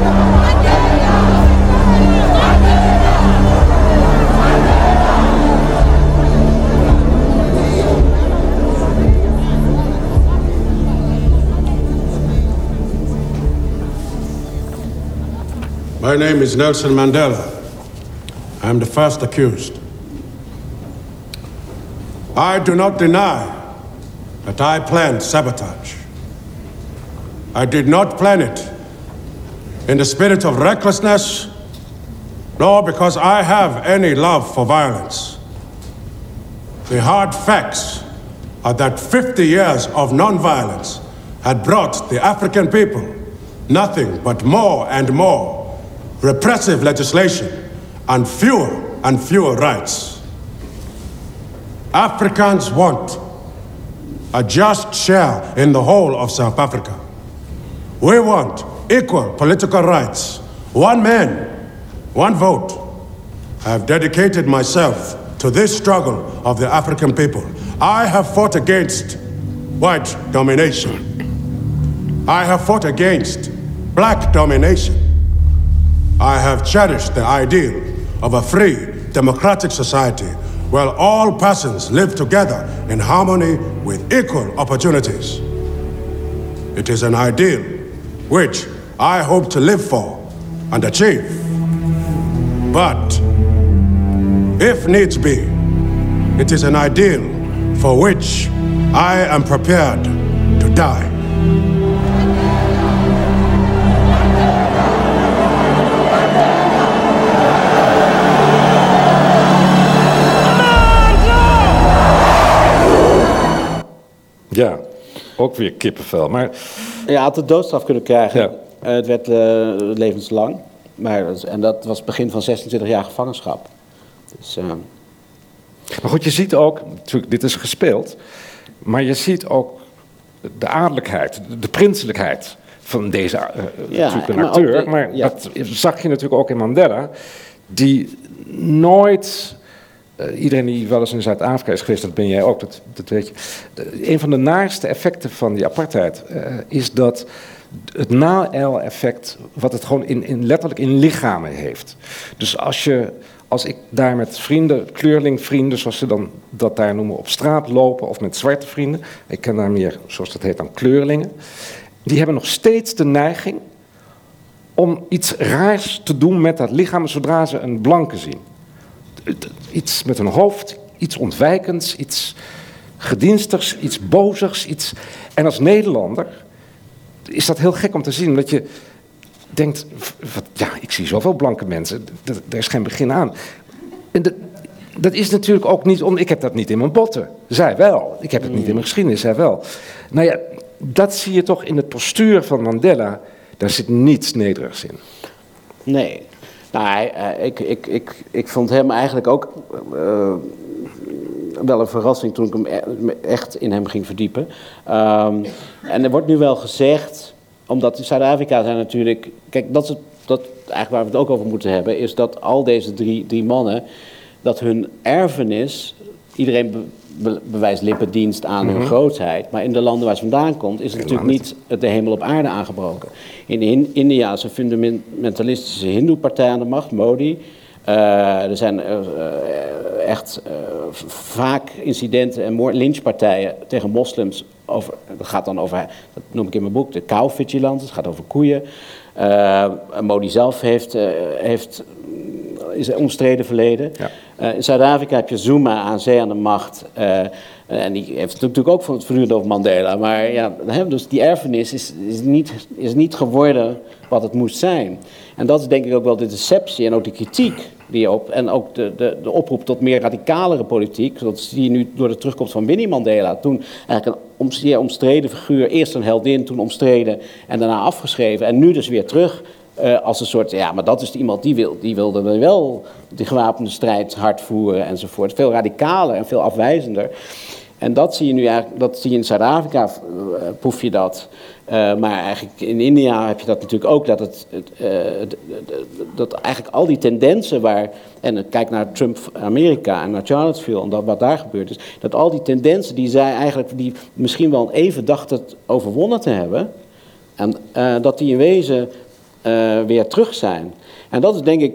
My name is Nelson Mandela. I'm the first accused. I do not deny that I planned sabotage. I did not plan it in the spirit of recklessness, nor because I have any love for violence. The hard facts are that 50 years of nonviolence had brought the African people nothing but more and more repressive legislation and fewer and fewer rights. Africans want a just share in the whole of South Africa. We want equal political rights. One man, one vote. I have dedicated myself to this struggle of the African people. I have fought against white domination. I have fought against black domination. I have cherished the ideal of a free, democratic society where all persons live together in harmony with equal opportunities. It is an ideal which I hope to live for and achieve. But if needs be, it is an ideal for which I am prepared to die. Ja, ook weer kippenvel. Maar Ja, had de doodstraf kunnen krijgen. Eh, het werd eh, levenslang. maar, en dat was het begin van 26 jaar gevangenschap. Dus, eh, Maar goed, je ziet ook, natuurlijk, dit is gespeeld, maar je ziet ook de adellijkheid, de, prinselijkheid van deze Ja, natuurlijk een maar acteur. de- maar ja. dat zag je natuurlijk ook in Mandela, die nooit. Eh, iedereen die wel eens in Zuid-Afrika is geweest, dat ben jij ook, dat, dat weet je. De- een van de naarste effecten van die apartheid eh, is dat het na-el-effect, wat het gewoon in, in, letterlijk in lichamen heeft. Dus als je, als ik daar met vrienden, kleurlingvrienden, zoals ze dan dat daar noemen, op straat lopen, of met zwarte vrienden, ik ken daar meer, zoals dat heet, dan kleurlingen, die hebben nog steeds de neiging om iets raars te doen met dat lichaam zodra ze een blanke zien. Iets met een hoofd, iets ontwijkends, iets gedienstigs, iets bozigs. Iets... En als Nederlander is dat heel gek om te zien, omdat je denkt, wat, ja, ik zie zoveel blanke mensen, daar is geen begin aan. En dat, dat is natuurlijk ook niet om, ik heb dat niet in mijn botten. Zij wel. Ik heb het niet in mijn geschiedenis, zij wel. Nou ja, dat zie je toch in het postuur van Mandela, daar zit niets nederigs in. Nee. Nou, ik, ik, ik, ik vond hem eigenlijk ook eh, wel een verrassing toen ik hem e- echt in hem ging verdiepen. Ehm, en er wordt nu wel gezegd, omdat in Zuid-Afrika zijn natuurlijk. Kijk, dat is dat, eigenlijk waar we het ook over moeten hebben, is dat al deze drie, drie mannen, dat hun erfenis. Iedereen be- be- bewijst lippendienst aan hun Mhm. grootheid. Maar in de landen waar ze vandaan komt, is het natuurlijk niet de hemel op aarde aangebroken. In In- India is een fundamentalistische hindoe-partij aan de macht, Modi. Eh, er zijn eh, eh, echt vaak incidenten en lynchpartijen tegen moslims. Over, dat gaat dan over, dat noem ik in mijn boek, de cow-vigilance. Het gaat over koeien. Modi zelf heeft, heeft is een omstreden verleden. Eh, in Zuid-Afrika heb je Zuma aan zee aan de macht. eh, en die heeft natuurlijk ook van het voortdurend over Mandela. Maar ja, dus die erfenis is, is, niet, is niet geworden wat het moest zijn. En dat is denk ik ook wel de deceptie en ook de kritiek die op. En ook de, de, de oproep tot meer radicalere politiek. Zoals die nu door de terugkomst van Winnie Mandela. Toen eigenlijk een zeer omstreden figuur. Eerst een heldin, toen omstreden en daarna afgeschreven. En nu dus weer terug. Eh, als een soort, ja, maar dat is iemand die, wil, die wilde wel die gewapende strijd hard voeren enzovoort. Veel radicaler en veel afwijzender. En dat zie je nu eigenlijk, dat zie je in Zuid-Afrika, eh, proef je dat. Eh, maar eigenlijk in India heb je dat natuurlijk ook, dat, het, het, dat eigenlijk al die tendensen waar, en kijk naar Trump Amerika en naar Charlottesville en dat, wat daar gebeurd is, dat al die tendensen die zij eigenlijk, die misschien wel even dachten overwonnen te hebben, en dat die in wezen weer terug zijn. En dat is denk ik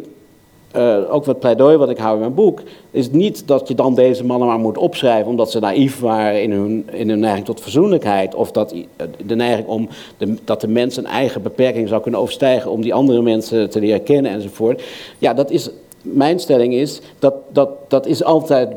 eh, ook wat pleidooi wat ik hou in mijn boek, is niet dat je dan deze mannen maar moet opschrijven omdat ze naïef waren in hun, in hun neiging tot verzoenlijkheid. Of dat eh, de neiging om dat de mens een eigen beperking zou kunnen overstijgen om die andere mensen te leren kennen enzovoort. Ja, dat is, mijn stelling is, dat, dat, dat is altijd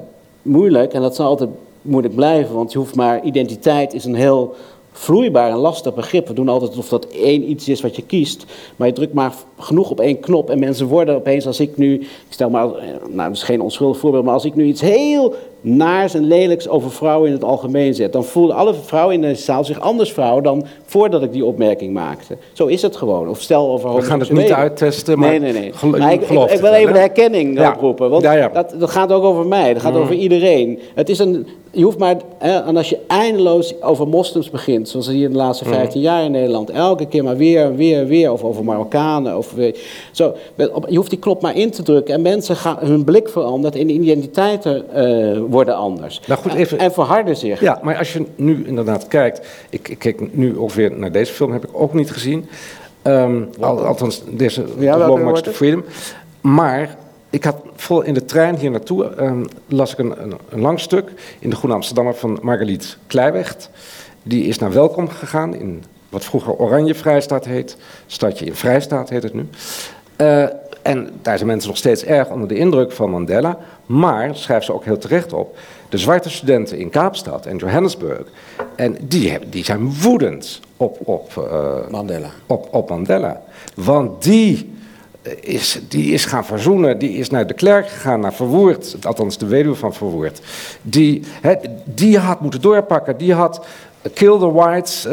moeilijk en dat zal altijd moeilijk blijven. Want je hoeft maar, identiteit is een heel vloeibaar en lastig begrip. We doen altijd alsof dat één iets is wat je kiest. Maar je drukt maar genoeg op één knop en mensen worden opeens, als ik nu, ik stel maar, eh, nou dat is geen onschuldig voorbeeld, maar als ik nu iets heel naars en lelijks over vrouwen in het algemeen zet, dan voelen alle vrouwen in deze zaal zich anders vrouw dan voordat ik die opmerking maakte. Zo is het gewoon. Of stel over We gaan het niet uittesten, maar Nee, nee, nee. Maar ik, wil even de herkenning Ja. oproepen, want Ja, ja. Dat, dat gaat ook over mij, dat gaat Mm. over iedereen. Het is een, je hoeft maar, hè, en als je eindeloos over moslims begint, zoals hier in de laatste Mm. 15 jaar in Nederland, elke keer maar weer, weer, weer, of over Marokkanen, of zo, je hoeft die knop maar in te drukken en mensen gaan, hun blik verandert en de identiteiten eh, worden anders. Nou goed, even- en, en verharden zich. Ja, maar als je nu inderdaad kijkt, ik, ik kijk nu ongeveer naar deze film, heb ik ook niet gezien. Ehm, al, althans, deze Ja, The welke Long March to? Freedom. Maar ik had vol in de trein hier naartoe, ehm, las ik een, een, een lang stuk in de Groene Amsterdammer van Margaliet Kleiwecht. Die is naar Welkom gegaan in wat vroeger Oranje Vrijstaat heet. Stadje in Vrijstaat heet het nu. Eh, en daar zijn mensen nog steeds erg onder de indruk van Mandela. Maar, schrijft ze ook heel terecht op, de zwarte studenten in Kaapstad en Johannesburg, en die, hebben, die zijn woedend op, op, eh, Mandela. op, op Mandela. Want die eh, is, die is gaan verzoenen, die is naar de klerk gegaan, naar Verwoerd, althans de weduwe van Verwoerd. Die, die had moeten doorpakken, die had Kill the Whites,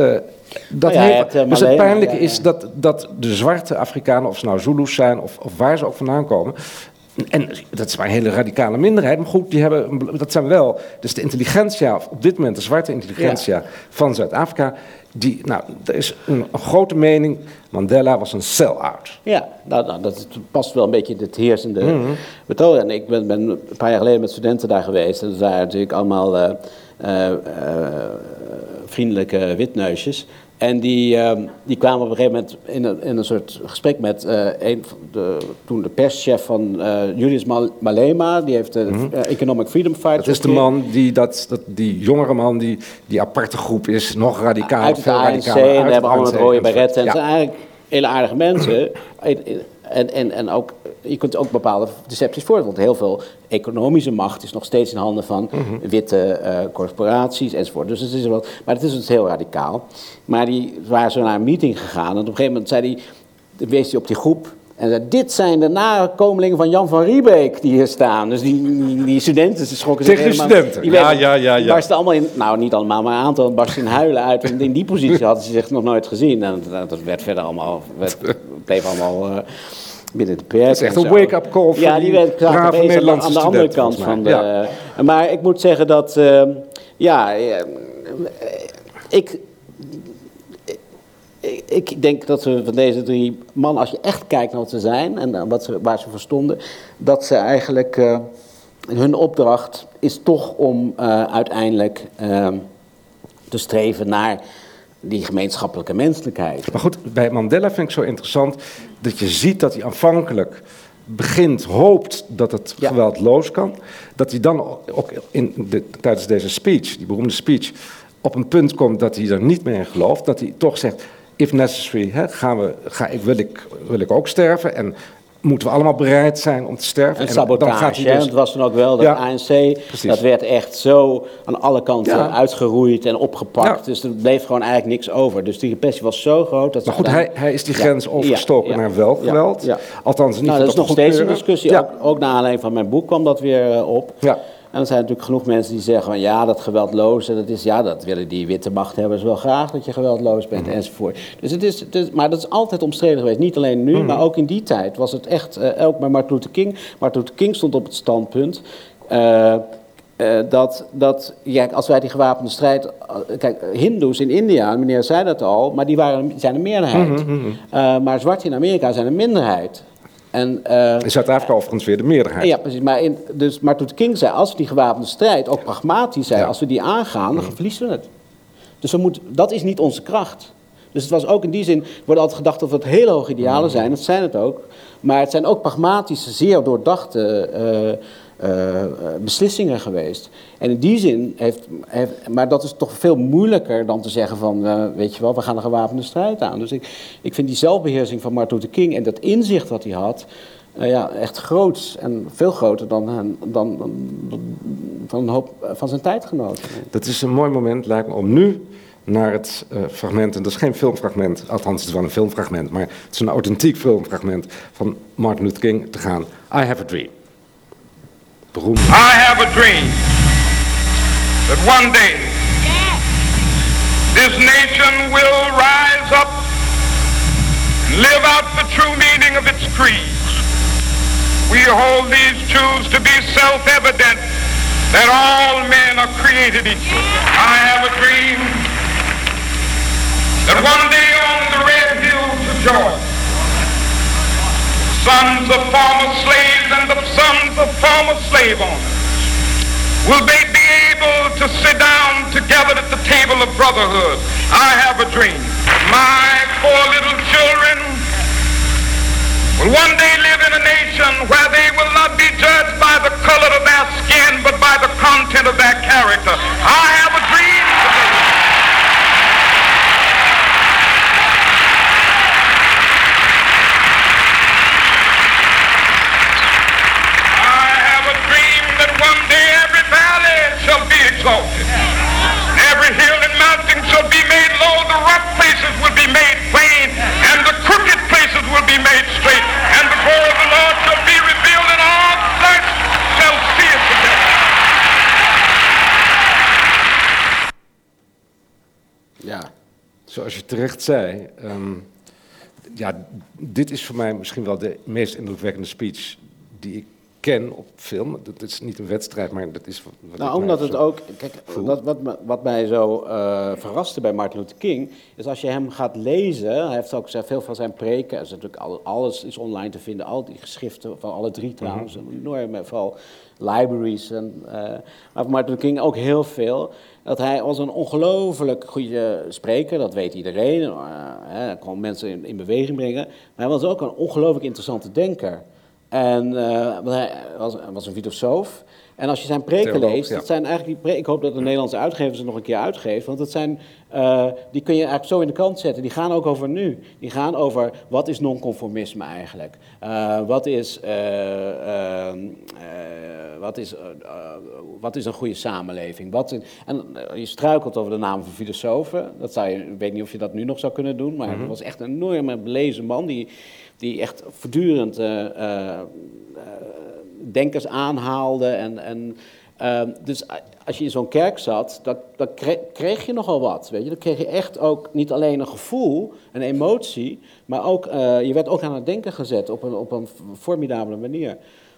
Dat Nou ja, heeft- het, eh, dus het pijnlijke ja, ja. is dat, dat de zwarte Afrikanen, of ze nou Zulus zijn of, of waar ze ook vandaan komen. En dat is maar een hele radicale minderheid. Maar goed, die hebben, dat zijn wel. Dus de intelligentia, op dit moment de zwarte intelligentia van Zuid-Afrika. Die, nou, er is een, een grote mening. Mandela was een sell-out. Ja, nou, nou, dat past wel een beetje in het heersende methode. En ik ben, ben een paar jaar geleden met studenten daar geweest. En dat waren natuurlijk allemaal eh, vriendelijke witneusjes. En die, eh, die kwamen op een gegeven moment in een, in een soort gesprek met eh, een de, toen de perschef van eh, Julius Mal- Malema. Die heeft de eh, Economic Freedom Fighters. Mhm. Dat is de man die, dat, dat, die jongere man die die aparte groep is, nog radicaal, veel radicaler. en uit het hebben allemaal rode beretten. En Ja. zijn eigenlijk hele aardige mensen. En, en, en ook, je kunt ook bepaalde decepties voor. Want heel veel economische macht is nog steeds in handen van Mhm. witte eh, corporaties enzovoort. Dus het is wel, maar het is dus heel radicaal. Maar die waren zo naar een meeting gegaan. En op een gegeven moment zei hij, wees hij op die groep. En zei, dit zijn de nakomelingen van Jan van Riebeek die hier staan. Dus die, die, die studenten ze schrokken zich helemaal- studenten? Die Ja, ja, ja, ja. barsten allemaal in, nou niet allemaal, maar een aantal barsten in huilen uit. Want in die positie hadden ze zich nog nooit gezien. En dat, werd verder allemaal, werd, bleef allemaal eh, binnen de perk. Het is echt en een wake-up call voor Ja, die die werd brave Nederlandse aan de andere kant van de... Ja. Maar ik moet zeggen dat, eh, ja, eh, ik, ik- denk dat we van deze drie mannen, als je echt kijkt naar wat ze zijn en wat ze, waar ze voor stonden, dat ze eigenlijk, eh, hun opdracht is toch om eh, uiteindelijk eh, te streven naar die gemeenschappelijke menselijkheid. Maar goed, bij Mandela vind ik zo interessant dat je ziet dat hij aanvankelijk begint, hoopt dat het geweldloos kan. Dat hij dan ook in de, tijdens deze speech, die beroemde speech, op een punt komt dat hij er niet meer in gelooft. Dat hij toch zegt, if necessary, hè, gaan we, ga ik, wil, ik, wil ik ook sterven. En moeten we allemaal bereid zijn om te sterven. En sabotage, hè, want het was toen ook wel dat Ja, ANC, precies. dat werd echt zo aan alle kanten Ja. uitgeroeid en opgepakt. Dus er bleef gewoon eigenlijk niks over. Dus die repressie was zo groot dat Maar goed, hij, hij is die grens overgestoken naar wel geweld. Althans, niet Nou, dat is nog steeds een discussie. Ook, ook naar aanleiding van mijn boek kwam dat weer eh, op. Ja. En er zijn natuurlijk genoeg mensen die zeggen van ja, dat geweldloze, dat is ja, dat willen die witte machthebbers wel graag dat je geweldloos bent Mhm. enzovoort. Dus het is, het is, maar dat is altijd omstreden geweest. Niet alleen nu, Mhm. maar ook in die tijd was het echt, eh, ook bij Martin Luther King. Martin Luther King stond op het standpunt. eh, eh, dat, dat ja, als wij die gewapende strijd. Kijk, Hindoes in India, meneer zei dat al, maar die waren, zijn een meerderheid. Mhm, maar zwart in Amerika zijn een minderheid. En, eh, In Zuid-Afrika overigens weer de meerderheid. ja, precies. Maar, in, dus Martin Luther King zei, als we die gewapende strijd, ook pragmatisch zijn, als we die aangaan, dan verliezen we het. Dus we moeten, dat is niet onze kracht. Dus het was ook in die zin, er wordt altijd gedacht dat het hele hoge idealen zijn, dat zijn het ook. Maar het zijn ook pragmatische, zeer doordachte eh, eh, eh, beslissingen geweest. En in die zin heeft, maar dat is toch veel moeilijker dan te zeggen van, eh, weet je wel, we gaan een gewapende strijd aan. Dus ik, ik vind die zelfbeheersing van Martin Luther King en dat inzicht wat hij had, ja, echt groot en veel groter dan, dan, dan, van een hoop van zijn tijdgenoten. Dat is een mooi moment, lijkt me, om nu naar het fragment, en dat is geen filmfragment, althans het is wel een filmfragment, maar het is een authentiek filmfragment van Martin Luther King te gaan. I have a dream. I have a dream that one day this nation will rise up and live out the true meaning of its creed. We hold these truths to be self-evident that all men are created equal. I have a dream that one day on the red hills of Georgia, sons of former slaves and the sons of former slave owners will they be able to sit down together at the table of brotherhood. I have a dream. My four little children will one day live in a nation where they will not be judged by the color of their skin, but by the content of their character. I have a dream exalted. And every hill and mountain shall be made low, the rough places will be made plain, and the crooked places will be made straight, and the glory of the Lord shall be revealed, and all flesh shall see it together. Ja, zoals je terecht zei, um, ja, dit is voor mij misschien wel de meest indrukwekkende speech die ik ken op film. Dat is niet een wedstrijd, maar dat is wat Nou, omdat het ook. Kijk, voel. wat, wat, mij zo eh, verraste bij Martin Luther King. is als je hem gaat lezen. Hij heeft ook veel van zijn preken. is natuurlijk al- alles is online te vinden. Al die geschriften van alle drie trouwens. Een enorme, vooral libraries. En, eh, maar van Martin Luther King ook heel veel. Dat hij was een ongelooflijk goede spreker, dat weet iedereen. Eh, hij kon mensen in, in beweging brengen. Maar hij was ook een ongelooflijk interessante denker. En eh, hij was, was een filosoof. En als je zijn preken Theoloog, leest, ja. dat zijn eigenlijk die preken, ik hoop dat de Nederlandse uitgever ze nog een keer uitgeeft, want dat zijn, eh, die kun je eigenlijk zo in de kant zetten. Die gaan ook over nu. Die gaan over wat is nonconformisme eigenlijk? Eh, wat, is, wat, is, wat is een goede samenleving? Wat en je struikelt over de naam van filosofen. Dat zou je, ik weet niet of je dat nu nog zou kunnen doen, maar hij was echt een enorme belezen man die, die echt voortdurend eh, eh, eh, denkers aanhaalde. En, en, ehm, dus als je in zo'n kerk zat, dan, dan kreeg, je nogal wat. Weet je? Dan kreeg je echt ook niet alleen een gevoel, een emotie, maar ook, je werd ook aan het denken gezet op een, op een formidabele manier.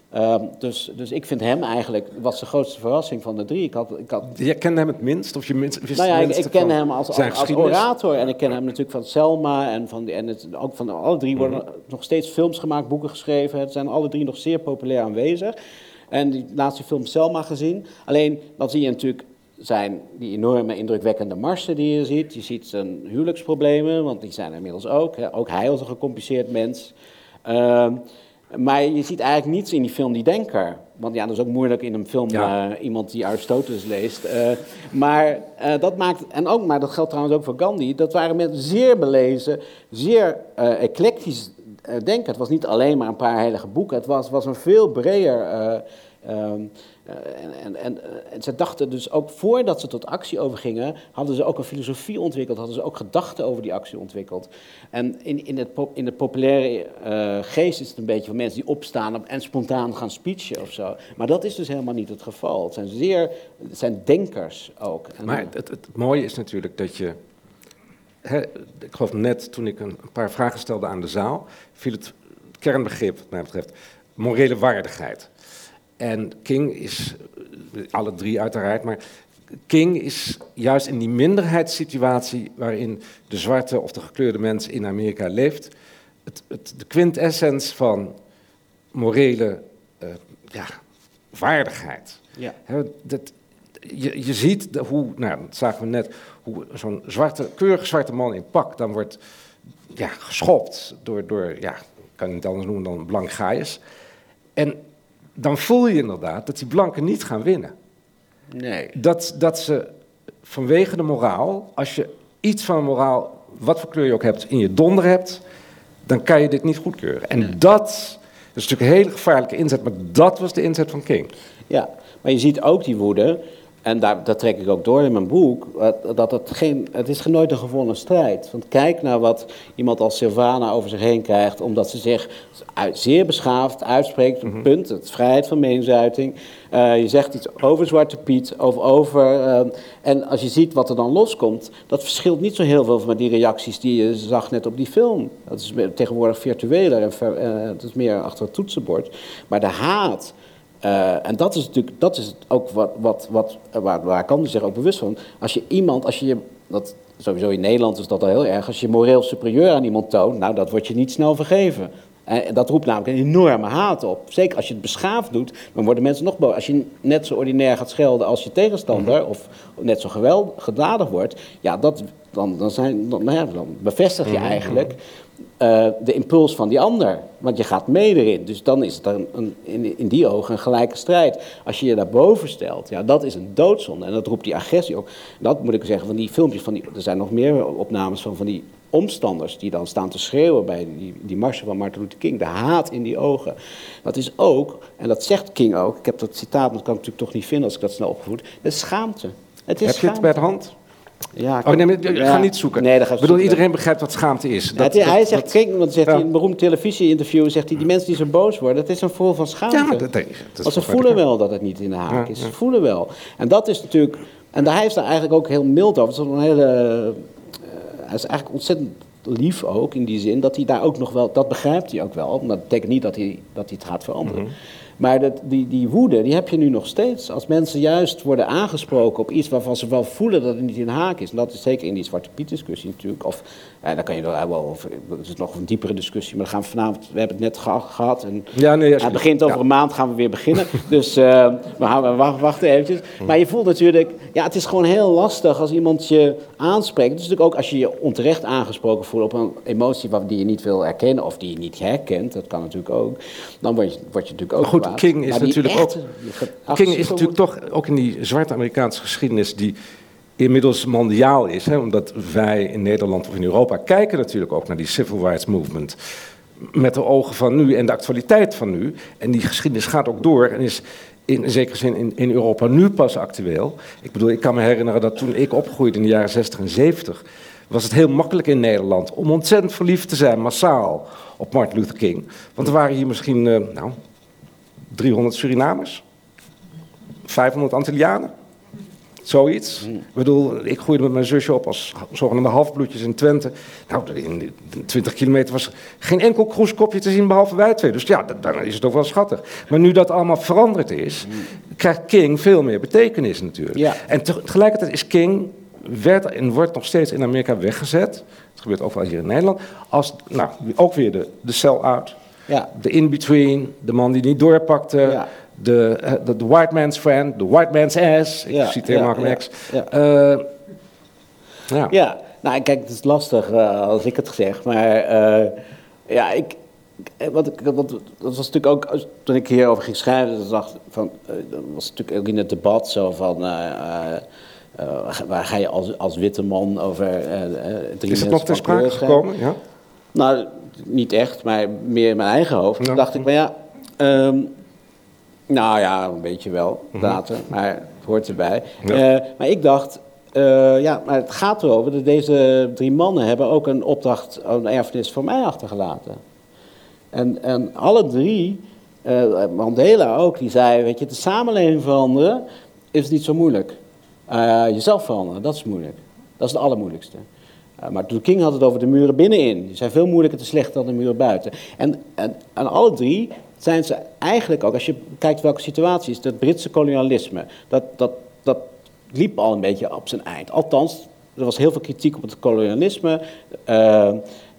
Ehm, dus, dus ik vind hem eigenlijk, was de grootste verrassing van de drie. Ik had, ik had Jij kende hem het minst? Of je minst, wist nou ja, ik, ken hem als, als, als orator en ik ken hem natuurlijk van Selma en, van en het, ook van alle drie worden Mhm. nog steeds films gemaakt, boeken geschreven. Het zijn alle drie nog zeer populair aanwezig. En die laatste film Selma gezien. Alleen, dan zie je natuurlijk zijn die enorme indrukwekkende marsen die je ziet. Je ziet zijn huwelijksproblemen, want die zijn er inmiddels ook. Hè. Ook hij was een gecompliceerd mens. Ehm, maar je ziet eigenlijk niets in die film die denker. Want ja, dat is ook moeilijk in een film Ja. eh, iemand die Aristoteles leest. Eh, maar eh, dat maakt, en ook, maar dat geldt trouwens ook voor Gandhi. Dat waren mensen zeer belezen, zeer eclectisch denken. Het was niet alleen maar een paar heilige boeken. Het was, was een veel breder. Eh, en, en, eh, en ze dachten dus ook voordat ze tot actie overgingen, hadden ze ook een filosofie ontwikkeld, hadden ze ook gedachten over die actie ontwikkeld. En in, in, het, in de populaire eh, geest is het een beetje van mensen die opstaan op- en spontaan gaan speechen of zo. Maar dat is dus helemaal niet het geval. Het zijn zeer, zijn denkers ook. Maar het, het, mooie is natuurlijk dat je. Ik geloof net toen ik een paar vragen stelde aan de zaal, viel het kernbegrip, wat mij betreft, morele waardigheid. En King is, alle drie uiteraard, maar King is juist in die minderheidssituatie waarin de zwarte of de gekleurde mens in Amerika leeft, het, het, de quintessence van morele eh, ja, waardigheid. Ja. Dat, je, je ziet de- hoe, nou, dat zagen we net, hoe zo'n zwarte, keurig zwarte man in pak dan wordt ja, geschopt door, door, ja, ik kan het niet anders noemen dan blank gaaiers. En dan voel je inderdaad dat die blanken niet gaan winnen. Nee. Dat, dat ze vanwege de moraal, als je iets van moraal, wat voor kleur je ook hebt, in je donder hebt, dan kan je dit niet goedkeuren. En dat, dat is natuurlijk een hele gevaarlijke inzet, maar dat was de inzet van King. Ja, maar je ziet ook die woede, en daar, dat trek ik ook door in mijn boek, dat- dat het, geen, het is nooit een gewonnen strijd. Want kijk naar wat iemand als Silvana over zich heen krijgt, omdat ze zich uit, zeer beschaafd uitspreekt, Mhm. punt, het vrijheid van meningsuiting. Eh, je zegt iets over Zwarte Piet, over... over eh, en als je ziet wat er dan loskomt, dat verschilt niet zo heel veel van die reacties die je zag net op die film. Dat is tegenwoordig virtueler en ver- eh, het is meer achter het toetsenbord. Maar de haat... Eh, en dat is natuurlijk dat is ook wat, wat, wat, waar, waar kan zich ook bewust van. Als je iemand, als je je, dat, sowieso in Nederland is dat al heel erg, als je moreel superieur aan iemand toont, nou dat wordt je niet snel vergeven. En dat roept namelijk een enorme haat op. Zeker als je het beschaafd doet, dan worden mensen nog boos. Als je net zo ordinair gaat schelden als je tegenstander, of net zo geweld, gedadig wordt, ja, dat, dan, dan, zijn, dan, nou ja, dan bevestig je eigenlijk eh, de impuls van die ander. Want je gaat mee erin. Dus dan is het een, een, in, in die ogen een gelijke strijd. Als je je daarboven stelt, ja, dat is een doodzonde. En dat roept die agressie op. Dat moet ik zeggen, van die filmpjes, van die, er zijn nog meer opnames van, van die omstanders die dan staan te schreeuwen bij die, die marsen van Martin Luther King. De haat in die ogen. Dat is ook, en dat zegt King ook, ik heb dat citaat, maar dat kan ik natuurlijk toch niet vinden als ik dat snel opgevoed. Is schaamte. Het is Heb je het schaamte. bij de hand? Ja, ik Oh, nee, maar, ja. ga niet zoeken. Nee, dat bedoel, zoeken. iedereen begrijpt wat schaamte is. Dat, hij zegt, kijk, want zegt ja. hij in een beroemd televisie-interview, zegt hij, die mensen die zo boos worden, dat is een vorm van schaamte. Ja, dat- dat is Want ze voelen wel dat het niet in de haak is. Ze voelen wel. En dat is natuurlijk, en hij is daar eigenlijk ook heel mild over. Het is een hele, eh, hij is eigenlijk ontzettend lief ook in die zin dat hij daar ook nog wel, dat begrijpt hij ook wel. Maar dat betekent niet dat hij, dat hij het gaat veranderen. Mhm. Maar dat, die, die woede, die heb je nu nog steeds. Als mensen juist worden aangesproken op iets waarvan ze wel voelen dat het niet in haak is. En dat is zeker in die Zwarte Piet discussie natuurlijk. Of, eh, daar kan je wel, wel over, dat is nog een diepere discussie. Maar dan gaan we vanavond, we hebben het net geha- gehad. En Ja, nee, het begint over een maand, gaan we weer beginnen. dus eh, we gaan wacht- wachten eventjes. Maar je voelt natuurlijk, ja, het is gewoon heel lastig als iemand je aanspreekt. Het is natuurlijk ook als je je onterecht aangesproken voelt op een emotie die je niet wil erkennen of die je niet herkent. Dat kan natuurlijk ook. Dan word je, word je natuurlijk ook Maar goed, kwaad. King is natuurlijk ook. King is natuurlijk toch ook in die zwarte Amerikaanse geschiedenis die inmiddels mondiaal is. Hè, omdat wij in Nederland of in Europa kijken natuurlijk ook naar die civil rights movement. Met de ogen van nu en de actualiteit van nu. En die geschiedenis gaat ook door en is in zekere zin in, Europa nu pas actueel. Ik bedoel, ik kan me herinneren dat toen ik opgroeide in de jaren 60 en 70 was het heel makkelijk in Nederland om ontzettend verliefd te zijn, massaal, op Martin Luther King. Want er waren hier misschien, eh, nou, 300 Surinamers, 500 Antillianen, zoiets. Ik bedoel, ik groeide met mijn zusje op als zogenaamde halfbloedjes in Twente. Nou, in de 20 kilometer was geen enkel kroeskopje te zien behalve wij twee. Dus ja, dan is het ook wel schattig. Maar nu dat allemaal veranderd is, krijgt King veel meer betekenis natuurlijk. Ja. En tegelijkertijd is King, werd en wordt nog steeds in Amerika weggezet. Het gebeurt ook wel hier in Nederland. Als, nou, ook weer de, de sell-out. Ja. De in-between, de man die niet doorpakte. De, eh, de, de white man's friend, de white man's ass. Ik Ja, citeer Malcolm ja, X. ja. Eh, ja. Ja, nou kijk, het is lastig eh, als ik het zeg, maar ja, ik, wat ik, wat, dat was natuurlijk ook, toen ik hierover ging schrijven, dacht van, dat was natuurlijk ook in het debat zo van, waar ga je als, als witte man over drie Is het nog ter sprake gekomen? Ja. Nou, niet echt, maar meer in mijn eigen hoofd. Toen dacht ik, maar ja, ehm, nou ja, een beetje wel, later, maar het hoort erbij. Mhm. Ja. Eh, maar ik dacht, eh, ja, maar het gaat erover dat deze drie mannen hebben ook een opdracht, een erfenis voor mij achtergelaten. En, en alle drie, eh, Mandela ook, die zei, weet je, de samenleving veranderen is niet zo moeilijk. Jezelf veranderen, dat is moeilijk. Dat is het allermoeilijkste. Uh, maar Luther King had het over de muren binnenin. Die zijn veel moeilijker te slechten dan de muren buiten. En, en aan alle drie zijn ze eigenlijk ook, als je kijkt welke situaties, dat Britse kolonialisme, dat, dat, dat liep al een beetje op zijn eind. Althans, er was heel veel kritiek op het kolonialisme. Uh,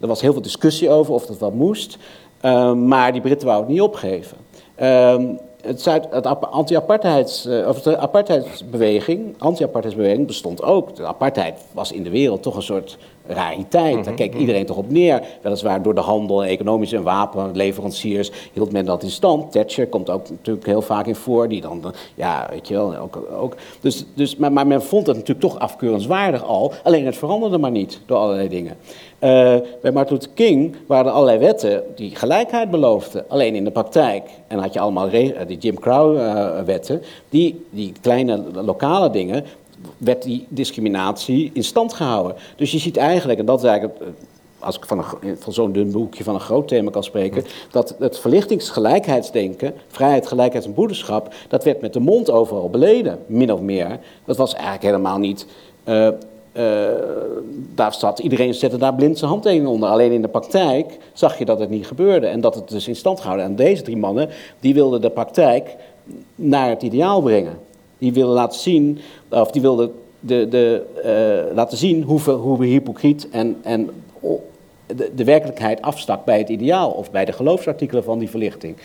er was heel veel discussie over of dat wel moest. Uh, maar die Britten wouden het niet opgeven. Uh, het, Zuid, het anti-apartheids, uh, of de apartheidsbeweging, anti-apartheidsbeweging bestond ook. De apartheid was in de wereld toch een soort rariteit. Daar keek iedereen toch op neer. Weliswaar door de handel en economische en wapenleveranciers hield men dat in stand. Thatcher komt ook natuurlijk heel vaak in voor. Die dan, ja, weet je wel, ook. ook. Dus, dus, maar, maar men vond het natuurlijk toch afkeurenswaardig al. Alleen het veranderde maar niet door allerlei dingen. Uh, bij Martin Luther King waren er allerlei wetten die gelijkheid beloofden. Alleen in de praktijk, en dan had je allemaal die Jim Crow-wetten, uh, die, die kleine lokale dingen, werd die discriminatie in stand gehouden. Dus je ziet eigenlijk, en dat is eigenlijk, als ik van, een, van zo'n dun boekje van een groot thema kan spreken, dat het verlichtingsgelijkheidsdenken, vrijheid, gelijkheid en broederschap, dat werd met de mond overal beleden, min of meer. Dat was eigenlijk helemaal niet. Uh, daar zat, iedereen zette daar blind zijn handtekening onder. Alleen in de praktijk zag je dat het niet gebeurde en dat het dus in stand gehouden. En deze drie mannen, die wilden de praktijk naar het ideaal brengen. Die wilden laten zien, of die wilden de, de, uh, laten zien hoe, hoe hypocriet en, en de, de, werkelijkheid afstak bij het ideaal of bij de geloofsartikelen van die verlichting.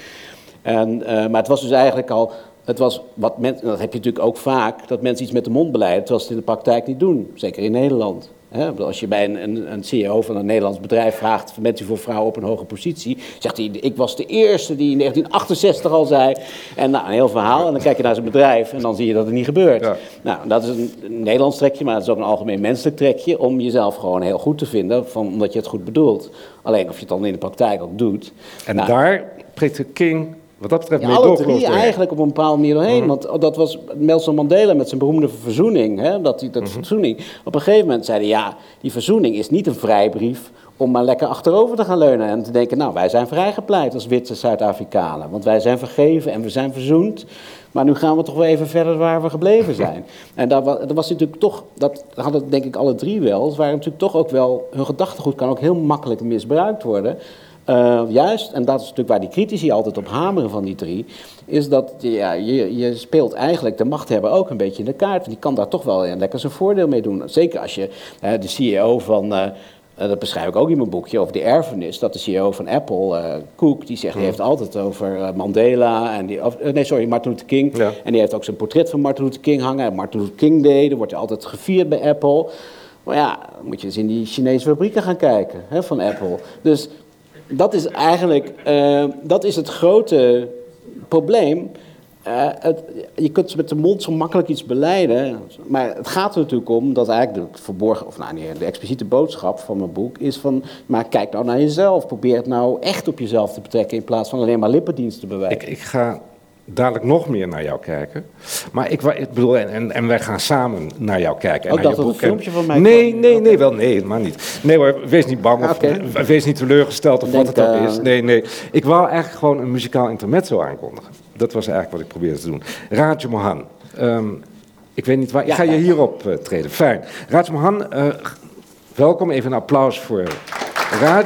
En, uh, maar het was dus eigenlijk al het was wat mensen, dat heb je natuurlijk ook vaak, dat mensen iets met de mond beleiden, terwijl ze het in de praktijk niet doen. Zeker in Nederland. Als je bij een, een, een, CEO van een Nederlands bedrijf vraagt, bent u voor vrouwen op een hoge positie? Zegt hij, ik was de eerste die in 1968 al zei. En nou, een heel verhaal. En dan kijk je naar zijn bedrijf en dan zie je dat het niet gebeurt. Ja. Nou, dat is een, een, Nederlands trekje, maar dat is ook een algemeen menselijk trekje. Om jezelf gewoon heel goed te vinden, van, omdat je het goed bedoelt. Alleen of je het dan in de praktijk ook doet. En nou, daar prikt de King wat dat betreft ja, mee alle drie ik. eigenlijk op een bepaalde manier doorheen. Mhm. Want dat was Nelson Mandela met zijn beroemde verzoening. Hè, dat die, dat Mhm. verzoening. Op een gegeven moment zeiden ja, die verzoening is niet een vrijbrief om maar lekker achterover te gaan leunen en te denken, nou, wij zijn vrijgepleit als witte Zuid-Afrikanen. Want wij zijn vergeven en we zijn verzoend. Maar nu gaan we toch wel even verder waar we gebleven zijn. En dat was, dat was natuurlijk toch, dat hadden denk ik alle drie wel. Het waren natuurlijk toch ook wel, hun gedachtegoed kan ook heel makkelijk misbruikt worden. Uh, juist, en dat is natuurlijk waar die critici altijd op hameren van die drie, is dat ja, je, je speelt eigenlijk de machthebber ook een beetje in de kaart. Die kan daar toch wel ja, lekker zijn voordeel mee doen. Zeker als je uh, de CEO van, uh, dat beschrijf ik ook in mijn boekje, over de erfenis, dat de CEO van Apple, Cook, die zegt, die heeft altijd over Mandela, en die, of, nee sorry, Martin Luther King, ja. en die heeft ook zijn portret van Martin Luther King hangen. En Martin Luther King Day, er wordt altijd gevierd bij Apple. Maar ja, moet je eens in die Chinese fabrieken gaan kijken hè, van Apple. Dus dat is eigenlijk uh, dat is het grote probleem. Het, je kunt met de mond zo makkelijk iets beleiden, maar het gaat er natuurlijk om dat eigenlijk de verborgen, of nou nee, de expliciete boodschap van mijn boek is van, maar kijk nou naar jezelf, probeer het nou echt op jezelf te betrekken in plaats van alleen maar lippendienst te bewijzen. Ik, ik ga dadelijk nog meer naar jou kijken. Maar ik, ik bedoel, en, en wij gaan samen naar jou kijken. En oh, dat een filmpje van mij Nee, nee, nee, wel nee, maar niet. Nee hoor, wees niet bang of okay. wees niet teleurgesteld of Denk, wat het ook uh... is. Nee, nee. Ik wou eigenlijk gewoon een muzikaal intermezzo aankondigen. Dat was eigenlijk wat ik probeerde te doen. Raadje Mohan. Um, ik weet niet waar, ik ga je hierop uh, treden. Fijn. Raadje Mohan, uh, welkom. Even een applaus voor Raj.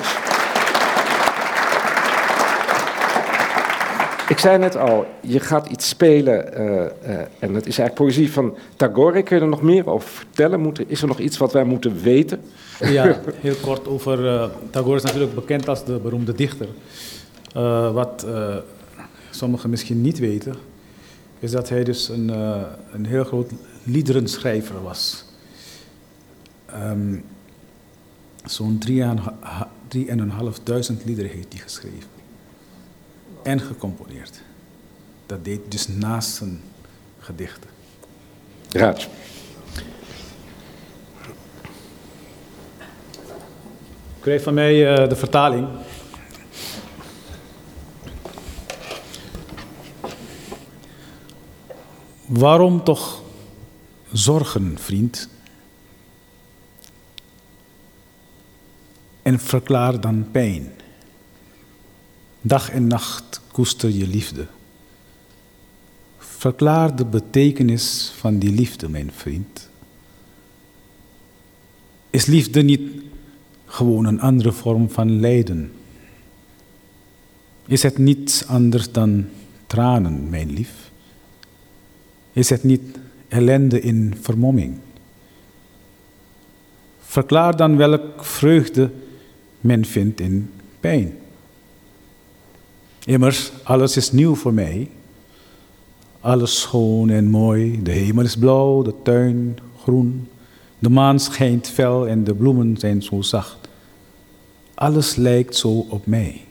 Ik zei net al, je gaat iets spelen uh, uh, en dat is eigenlijk poëzie van Tagore. Kun je er nog meer over vertellen? Moet, is er nog iets wat wij moeten weten? Ja, heel kort over. Uh, Tagore is natuurlijk bekend als de beroemde dichter. wat sommigen misschien niet weten, is dat hij dus een, een heel groot liederenschrijver was. Um, Zo'n 3.500 liederen heeft hij geschreven en gecomponeerd. Dat deed dus naast zijn gedichten. Raad. Ik kreeg van mij uh, de vertaling. Waarom toch zorgen, vriend? En verklaar dan pijn. Dag en nacht koester je liefde. Verklaar de betekenis van die liefde, mijn vriend. Is liefde niet gewoon een andere vorm van lijden? Is het niets anders dan tranen, mijn lief? Is het niet ellende in vermomming? Verklaar dan welk vreugde men vindt in pijn. Immers, alles is nieuw voor mij. Alles schoon en mooi. De hemel is blauw, de tuin groen. De maan schijnt fel en de bloemen zijn zo zacht. Alles lijkt zo op mij.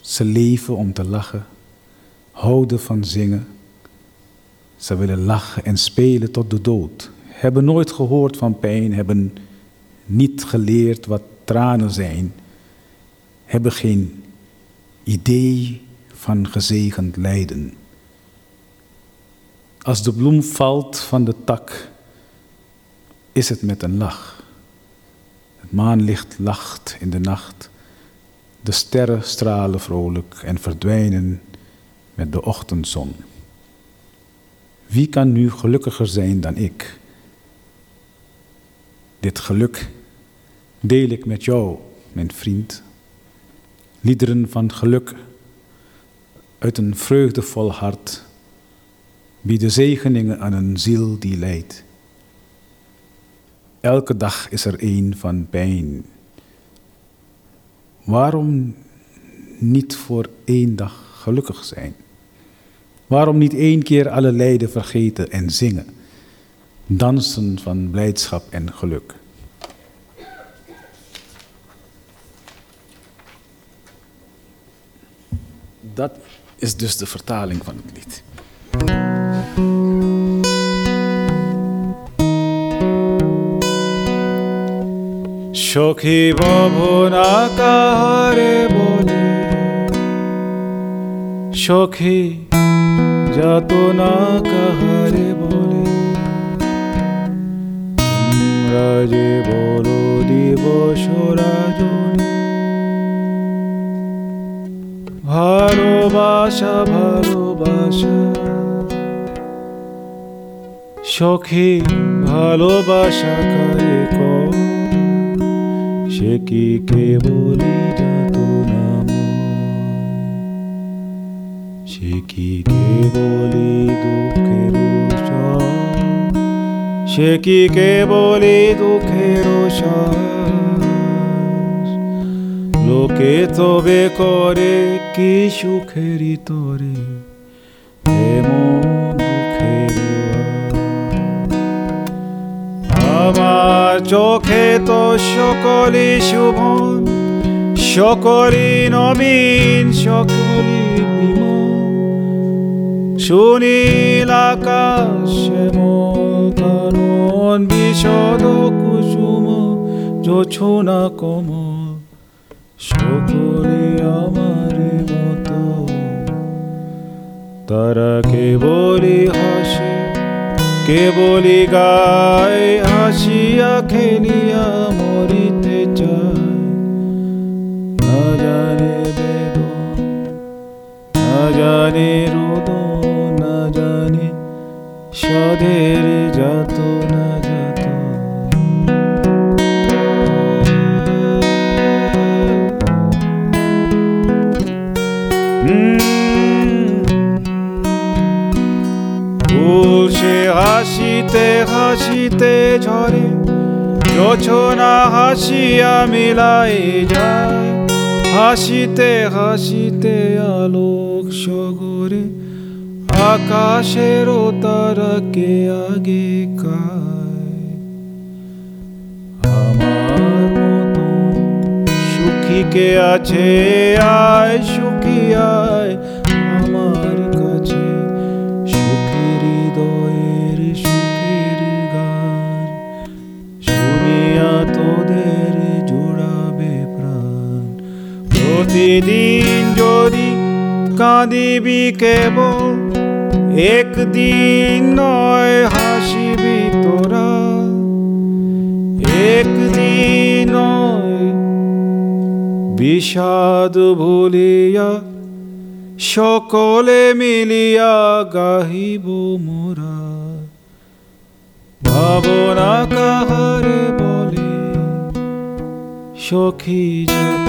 Ze leven om te lachen, houden van zingen. Ze willen lachen en spelen tot de dood. Hebben nooit gehoord van pijn, hebben niet geleerd wat tranen zijn. Hebben geen idee van gezegend lijden. Als de bloem valt van de tak, is het met een lach. Het maanlicht lacht in de nacht. De sterren stralen vrolijk en verdwijnen met de ochtendzon. Wie kan nu gelukkiger zijn dan ik? Dit geluk deel ik met jou, mijn vriend liederen van geluk uit een vreugdevol hart bieden zegeningen aan een ziel die lijdt. Elke dag is er een van pijn. Waarom niet voor één dag gelukkig zijn? Waarom niet één keer alle lijden vergeten en zingen? Dansen van blijdschap en geluk. Dat is dus de vertaling van het lied. Shokhi jatona kahare bole. Raje bolo divo shorajoni ভালোবাসা ভালোবাসা। সখী, ভালোবাসা কারে কর সে কি কেবলি যত নাম সে কি কেবলি দুঃখের সার সে কি কেবলি দুঃখের শ্বাস লোকে তবে করে কি সুখেরই তরে আমার চোখে তো সকলই শুভন সকলই নবীন, সকলই বিমল। সুনীল আকাশ কানন, বিশদ কুসুম জোছনা কমল। সকলে আমার মতো। তারা কেবলই হাসে, কেবলই গায় হাসিয়া খেলিয়া মরিতে চায়। না জানে বেদন, না জানে রোদন, না যাত না হাসিতে হাসিতে ঝরে যোছনা হাসিয়া মিলাই যায় হাসিতে হাসিতে আলোক সগরে আকাশেরও তারাকে আগে কায় আমার মতো সুখী কে আছে আয় সুখী প্রতিদিন যদি কাঁদিবি কেবল, একদিন নয় হাসিবি তোরা। একদিন নয় বিষাদ ভুলিয়া সকলে মিলিয়া গাহিব মোরা। ভাবনা কাহারে বলে, সখী যত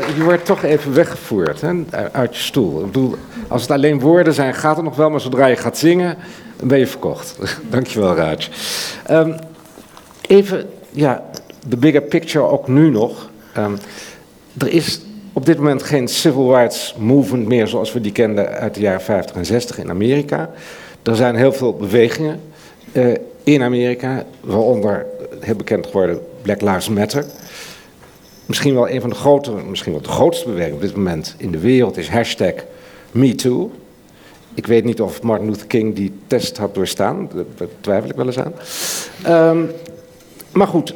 je wordt toch even weggevoerd hè, uit je stoel. Ik bedoel, als het alleen woorden zijn, gaat het nog wel, maar zodra je gaat zingen, ben je verkocht. Dankjewel, Raj. Ehm, even, ja, de bigger picture ook nu nog. Ehm, er is op dit moment geen civil rights movement meer zoals we die kenden uit de jaren 50 en 60 in Amerika. Er zijn heel veel bewegingen eh, in Amerika, waaronder heel bekend geworden Black Lives Matter. Misschien wel een van de grote, misschien wel de grootste beweging op dit moment in de wereld is hashtag MeToo. Ik weet niet of Martin Luther King die test had doorstaan, daar twijfel ik wel eens aan. Ehm, maar goed,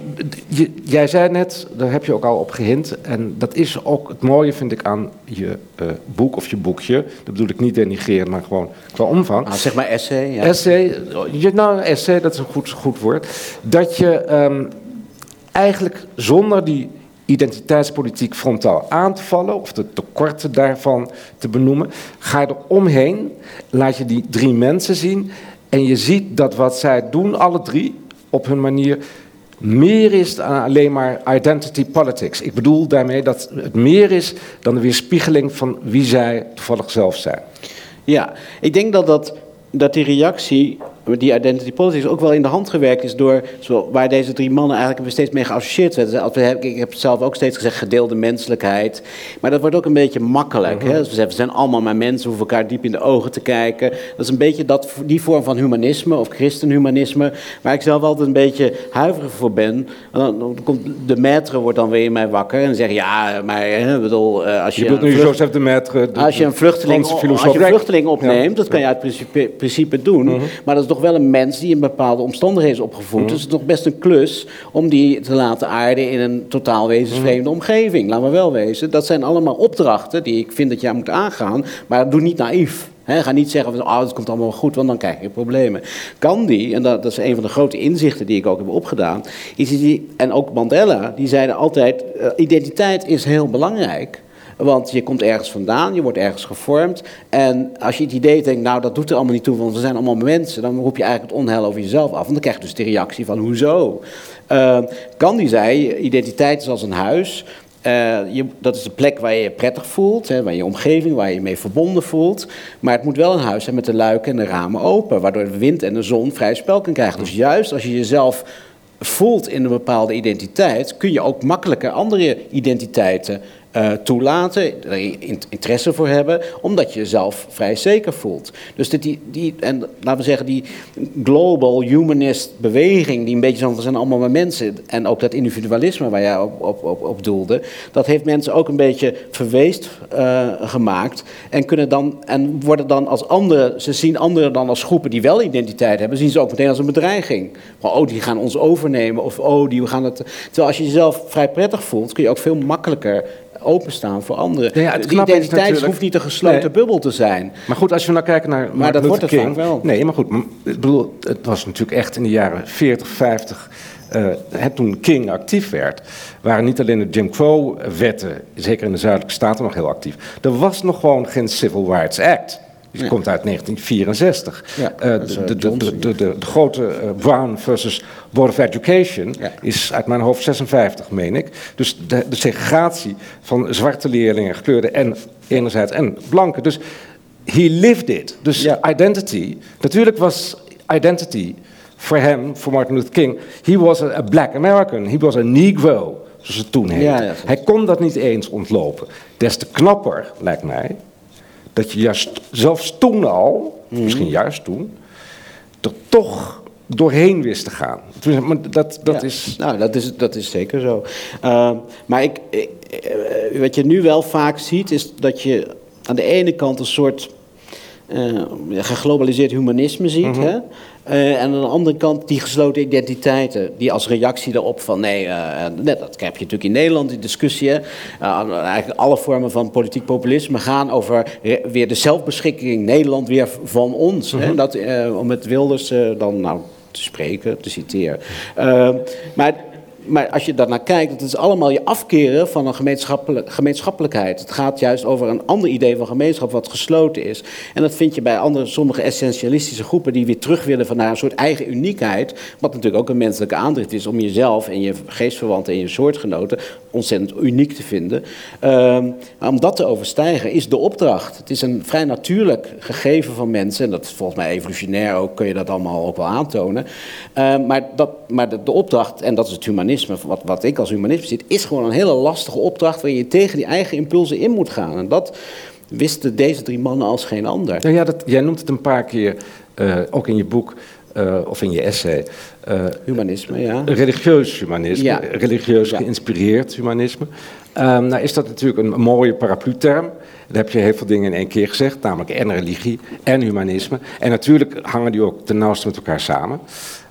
je- jij zei net, daar heb je ook al op gehint. En dat is ook het mooie, vind ik, aan je eh, boek of je boekje. Dat bedoel ik niet denigreren, maar gewoon qua omvang. Ah, zeg maar essay. Ja. Essay, je, nou, essay, dat is een goed, goed woord. Dat je ehm, eigenlijk zonder die identiteitspolitiek frontaal aan te vallen, of de tekorten daarvan te benoemen, ga je er omheen, laat je die drie mensen zien en je ziet dat wat zij doen, alle drie, op hun manier, meer is dan alleen maar identity politics. Ik bedoel daarmee dat het meer is dan de weerspiegeling van wie zij toevallig zelf zijn. Ja, ik denk dat, dat, dat die reactie, die identity politics, ook wel in de hand gewerkt is door waar deze drie mannen eigenlijk steeds mee geassocieerd hebben- Ik heb zelf ook steeds gezegd gedeelde menselijkheid. Maar dat wordt ook een beetje makkelijk. hè? Dus we zeggen, we zijn allemaal maar mensen, we hoeven elkaar diep in de ogen te kijken. Dat is een beetje dat, die vorm van humanisme of christenhumanisme, waar ik zelf altijd een beetje huiverig voor ben. Dan, dan komt de maître wordt dan weer in mij wakker en zegt ja, maar hè, bedoel, eh, als je, Je bedoelt een nu Joseph de Maître, de- als je een vluchteling, als je een vluchteling opneemt, Ja. dat kan je uit principe, principe doen. Maar dat is toch toch wel een mens die in bepaalde omstandigheden is opgevoed. Mhm. Dus het is toch best een klus om die te laten aarden in een totaal wezensvreemde Mhm. omgeving. Laten we wel wezen. Dat zijn allemaal opdrachten die ik vind dat jij moet aangaan. Maar doe niet naïef. He, ga niet zeggen, van, oh, het komt allemaal wel goed, want dan krijg je problemen. Gandhi, en dat, dat is een van de grote inzichten die ik ook heb opgedaan, is die, en ook Mandela, die zeiden altijd, eh, identiteit is heel belangrijk. Want je komt ergens vandaan, je wordt ergens gevormd. En als je het idee denkt, nou dat doet er allemaal niet toe, want we zijn allemaal mensen, dan roep je eigenlijk het onheil over jezelf af. En dan krijg je dus de reactie van, hoezo? Uh, Gandhi zei, identiteit is als een huis. Uh, je, dat is de plek waar je je prettig voelt, hè, waar je omgeving, waar je je mee verbonden voelt. Maar het moet wel een huis zijn met de luiken en de ramen open, waardoor de wind en de zon vrij spel kan krijgen. Dus juist als je jezelf voelt in een bepaalde identiteit, kun je ook makkelijker andere identiteiten uh, toelaten, er interesse voor hebben, omdat je jezelf vrij zeker voelt. Dus die, die, en laten we zeggen, die global humanist beweging, die een beetje zo van, we zijn allemaal maar mensen, en ook dat individualisme waar jij op, op, op, op doelde, dat heeft mensen ook een beetje verweest uh, gemaakt en kunnen dan, en worden dan als anderen, ze zien anderen dan als groepen die wel identiteit hebben, zien ze ook meteen als een bedreiging. Van, oh, die gaan ons overnemen, of oh, die gaan het... Terwijl als je jezelf vrij prettig voelt, kun je ook veel makkelijker openstaan voor anderen. Ja, ja, de identiteit hoeft niet een gesloten nee. bubbel te zijn. Maar goed, als we nou kijken naar Maar dat wordt het King, vaak wel. Nee, maar goed, ik bedoel, het was natuurlijk echt in de jaren 40, 50... Uh, toen King actief werd, waren niet alleen de Jim Crow-wetten, zeker in de zuidelijke staten, nog heel actief. Er was nog gewoon geen Civil Rights Act. Die Ja. komt uit 1964. Ja, Uh, dat is, de, uh, de, de, de, grote uh, Brown versus Board of Education is uit mijn hoofd 56, meen ik. Dus de, de segregatie van zwarte leerlingen, gekleurde en enerzijds en blanke. Dus he lived it. Dus identity. Natuurlijk was identity voor hem, voor Martin Luther King, he was a, a black American. He was a negro, zoals het toen heette. Ja, ja, Hij kon dat niet eens ontlopen. Des te knapper, lijkt mij, dat je juist, zelfs toen al, Mhm. misschien juist toen, er toch doorheen wist te gaan. Maar dat, dat Ja, is... Nou, dat is, dat is zeker zo. Uh, maar ik, ik, eh, wat je nu wel vaak ziet, is dat je aan de ene kant een soort eh, geglobaliseerd humanisme ziet. Mhm. hè? Eh, en aan de andere kant die gesloten identiteiten, die als reactie daarop van nee, eh, net, dat heb je natuurlijk in Nederland, die discussie. eigenlijk alle vormen van politiek populisme gaan over weer de zelfbeschikking Nederland weer van ons. hè. Mhm. Dat, om met Wilders dan nou, te spreken, te citeren. Maar maar als je daarnaar kijkt, het is allemaal je afkeren van een gemeenschappelijk, gemeenschappelijkheid. Het gaat juist over een ander idee van gemeenschap wat gesloten is. En dat vind je bij andere, sommige essentialistische groepen die weer terug willen van naar een soort eigen uniekheid. Wat natuurlijk ook een menselijke aandrift is om jezelf en je geestverwanten en je soortgenoten ontzettend uniek te vinden. Ehm, om dat te overstijgen is de opdracht. Het is een vrij natuurlijk gegeven van mensen. En dat is volgens mij evolutionair ook, kun je dat allemaal ook wel aantonen. Ehm, maar dat, maar de, de opdracht, en dat is het humanisme, wat, wat ik als humanisme zit, is gewoon een hele lastige opdracht waarin je tegen die eigen impulsen in moet gaan. En dat wisten deze drie mannen als geen ander. Nou ja, dat, jij noemt het een paar keer, eh, ook in je boek eh, of in je essay. eh, Humanisme, ja. Religieus humanisme, Ja. religieus geïnspireerd humanisme. Ehm, nou is dat natuurlijk een mooie paraplu-term. Daar heb je heel veel dingen in één keer gezegd, namelijk en religie en humanisme. En natuurlijk hangen die ook ten nauwste met elkaar samen.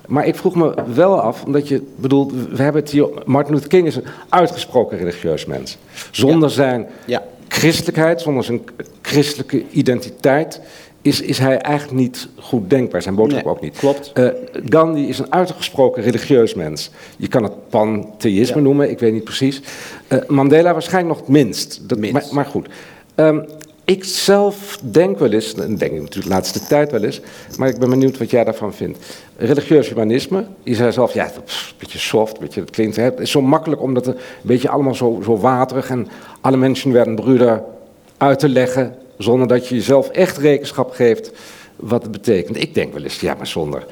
Maar ik vroeg me wel af, omdat je bedoelt, we hebben het hier, Martin Luther King is een uitgesproken religieus mens. Zonder zijn Ja. christelijkheid, zonder zijn christelijke identiteit, is, is hij eigenlijk niet goed denkbaar. Zijn boodschap Nee, ook niet. klopt. Eh, Gandhi is een uitgesproken religieus mens. Je kan het pantheïsme Ja. noemen, ik weet niet precies. Eh, Mandela waarschijnlijk nog het minst. Dat, Minst. Maar, maar goed. Ehm, ik zelf denk wel eens, en denk ik natuurlijk de laatste tijd wel eens, maar ik ben benieuwd wat jij daarvan vindt. Religieus humanisme, je zei zelf, ja, een beetje soft, weet je, dat klinkt, het is zo makkelijk omdat het een beetje allemaal zo, zo waterig en alle mensen werden broeder uit te leggen, zonder dat je jezelf echt rekenschap geeft wat het betekent. Ik denk wel eens, ja, maar zonder,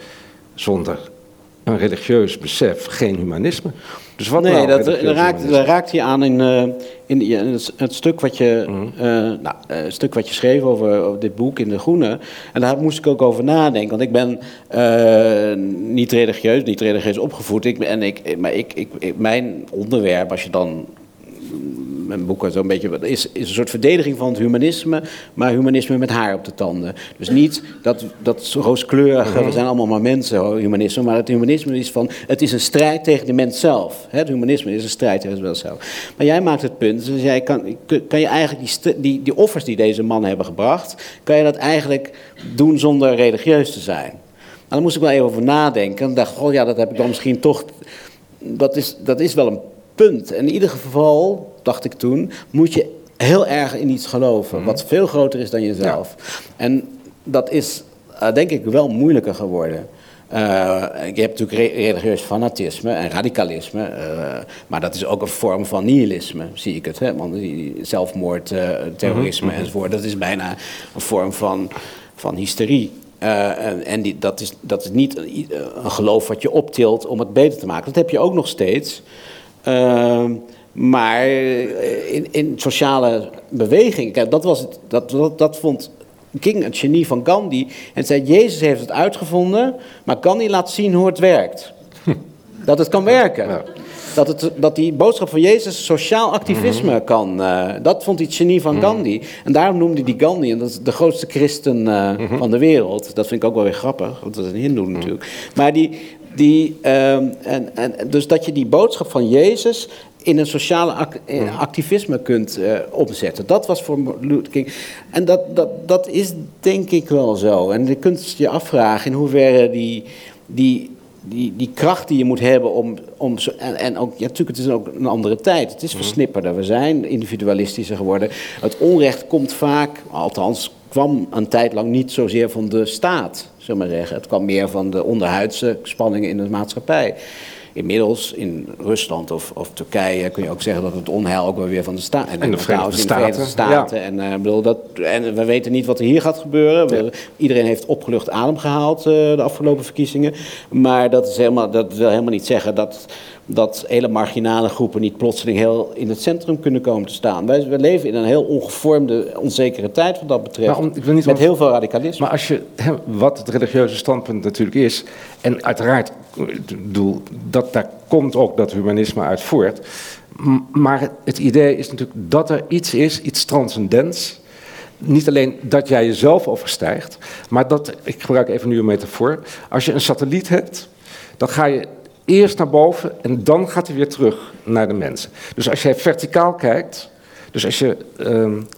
zonder een religieus besef geen humanisme. Dus wat nee, nou dat, raakt, dat raakt je aan in, eh, in, het, het stuk wat je, Mhm. eh, nou, eh, het stuk wat je schreef over, over dit boek in De Groene. En daar moest ik ook over nadenken. Want ik ben niet religieus, niet religieus opgevoed. Ik, en ik, maar ik, ik- mijn onderwerp, als je dan mijn boek zo'n beetje, is, is een soort verdediging van het humanisme, maar humanisme met haar op de tanden. Dus niet dat, dat rooskleurige, we zijn allemaal maar mensen, humanisme, maar het humanisme is van, het is een strijd tegen de mens zelf. Het humanisme is een strijd tegen de mens zelf. Maar jij maakt het punt, dus jij kan, kan je eigenlijk die, die, die offers die deze mannen hebben gebracht, kan je dat eigenlijk doen zonder religieus te zijn? Nou, daar moest ik wel even over nadenken. En dacht, oh ja, dat heb ik dan misschien toch. Dat is, dat is wel een punt. En in ieder geval, dacht ik toen, moet je heel erg in iets geloven. Wat veel groter is dan jezelf. En dat is, eh, denk ik, wel moeilijker geworden. Uh, je hebt natuurlijk religieus fanatisme en radicalisme, uh, maar dat is ook een vorm van nihilisme, zie ik het. Hè? Want die zelfmoord, terrorisme Mhm. enzovoort, dat is bijna een vorm van, van hysterie. Uh, en en die, dat, is, dat is niet een, een, geloof wat je optilt om het beter te maken. Dat heb je ook nog steeds. Uh, maar in, in sociale beweging, kijk, dat, was het, dat, dat, dat vond King het genie van Gandhi. En zei, Jezus heeft het uitgevonden, maar Gandhi laat zien hoe het werkt. Dat het kan werken. Ja. Dat, het, dat die boodschap van Jezus sociaal activisme mm -hmm. kan. Uh, dat vond hij het genie van Gandhi. En daarom noemde hij Gandhi, en dat is de grootste christen uh, mm -hmm. van de wereld. Dat vind ik ook wel weer grappig, want dat is een hindoe natuurlijk. Maar die, die um, en, en, dus dat je die boodschap van Jezus in een sociale ac activisme kunt uh, omzetten. Dat was voor Luther King. En dat, dat, dat is denk ik wel zo. En je kunt je afvragen in hoeverre die, die, die, die kracht die je moet hebben om. om zo, en, en ook, ja, natuurlijk, het is ook een andere tijd. Het is versnipperder. We zijn individualistischer geworden. Het onrecht komt vaak, althans kwam een tijd lang niet zozeer van de staat, zullen we maar zeggen. Het kwam meer van de onderhuidse spanningen in de maatschappij. Inmiddels in Rusland of, of Turkije kun je ook zeggen dat het onheil ook wel weer van de staat. En de in de Verenigde Staten. En, uh, bedoel, dat, en we weten niet wat er hier gaat gebeuren. Iedereen heeft opgelucht adem gehaald uh, de afgelopen verkiezingen. Maar dat, is helemaal, dat wil helemaal niet zeggen dat, dat hele marginale groepen niet plotseling heel in het centrum kunnen komen te staan. Wij, we leven in een heel ongevormde, onzekere tijd wat dat betreft. Waarom, ik wil niet met heel veel radicalisme. Maar als je, wat het religieuze standpunt natuurlijk is, en uiteraard, ik bedoel, dat, daar komt ook dat humanisme uit voort. Maar het idee is natuurlijk dat er iets is, iets transcendents. Niet alleen dat jij jezelf overstijgt, maar dat, ik gebruik even nu een metafoor. Als je een satelliet hebt, dan ga je eerst naar boven en dan gaat hij weer terug naar de mensen. Dus als jij verticaal kijkt, dus als je, uh,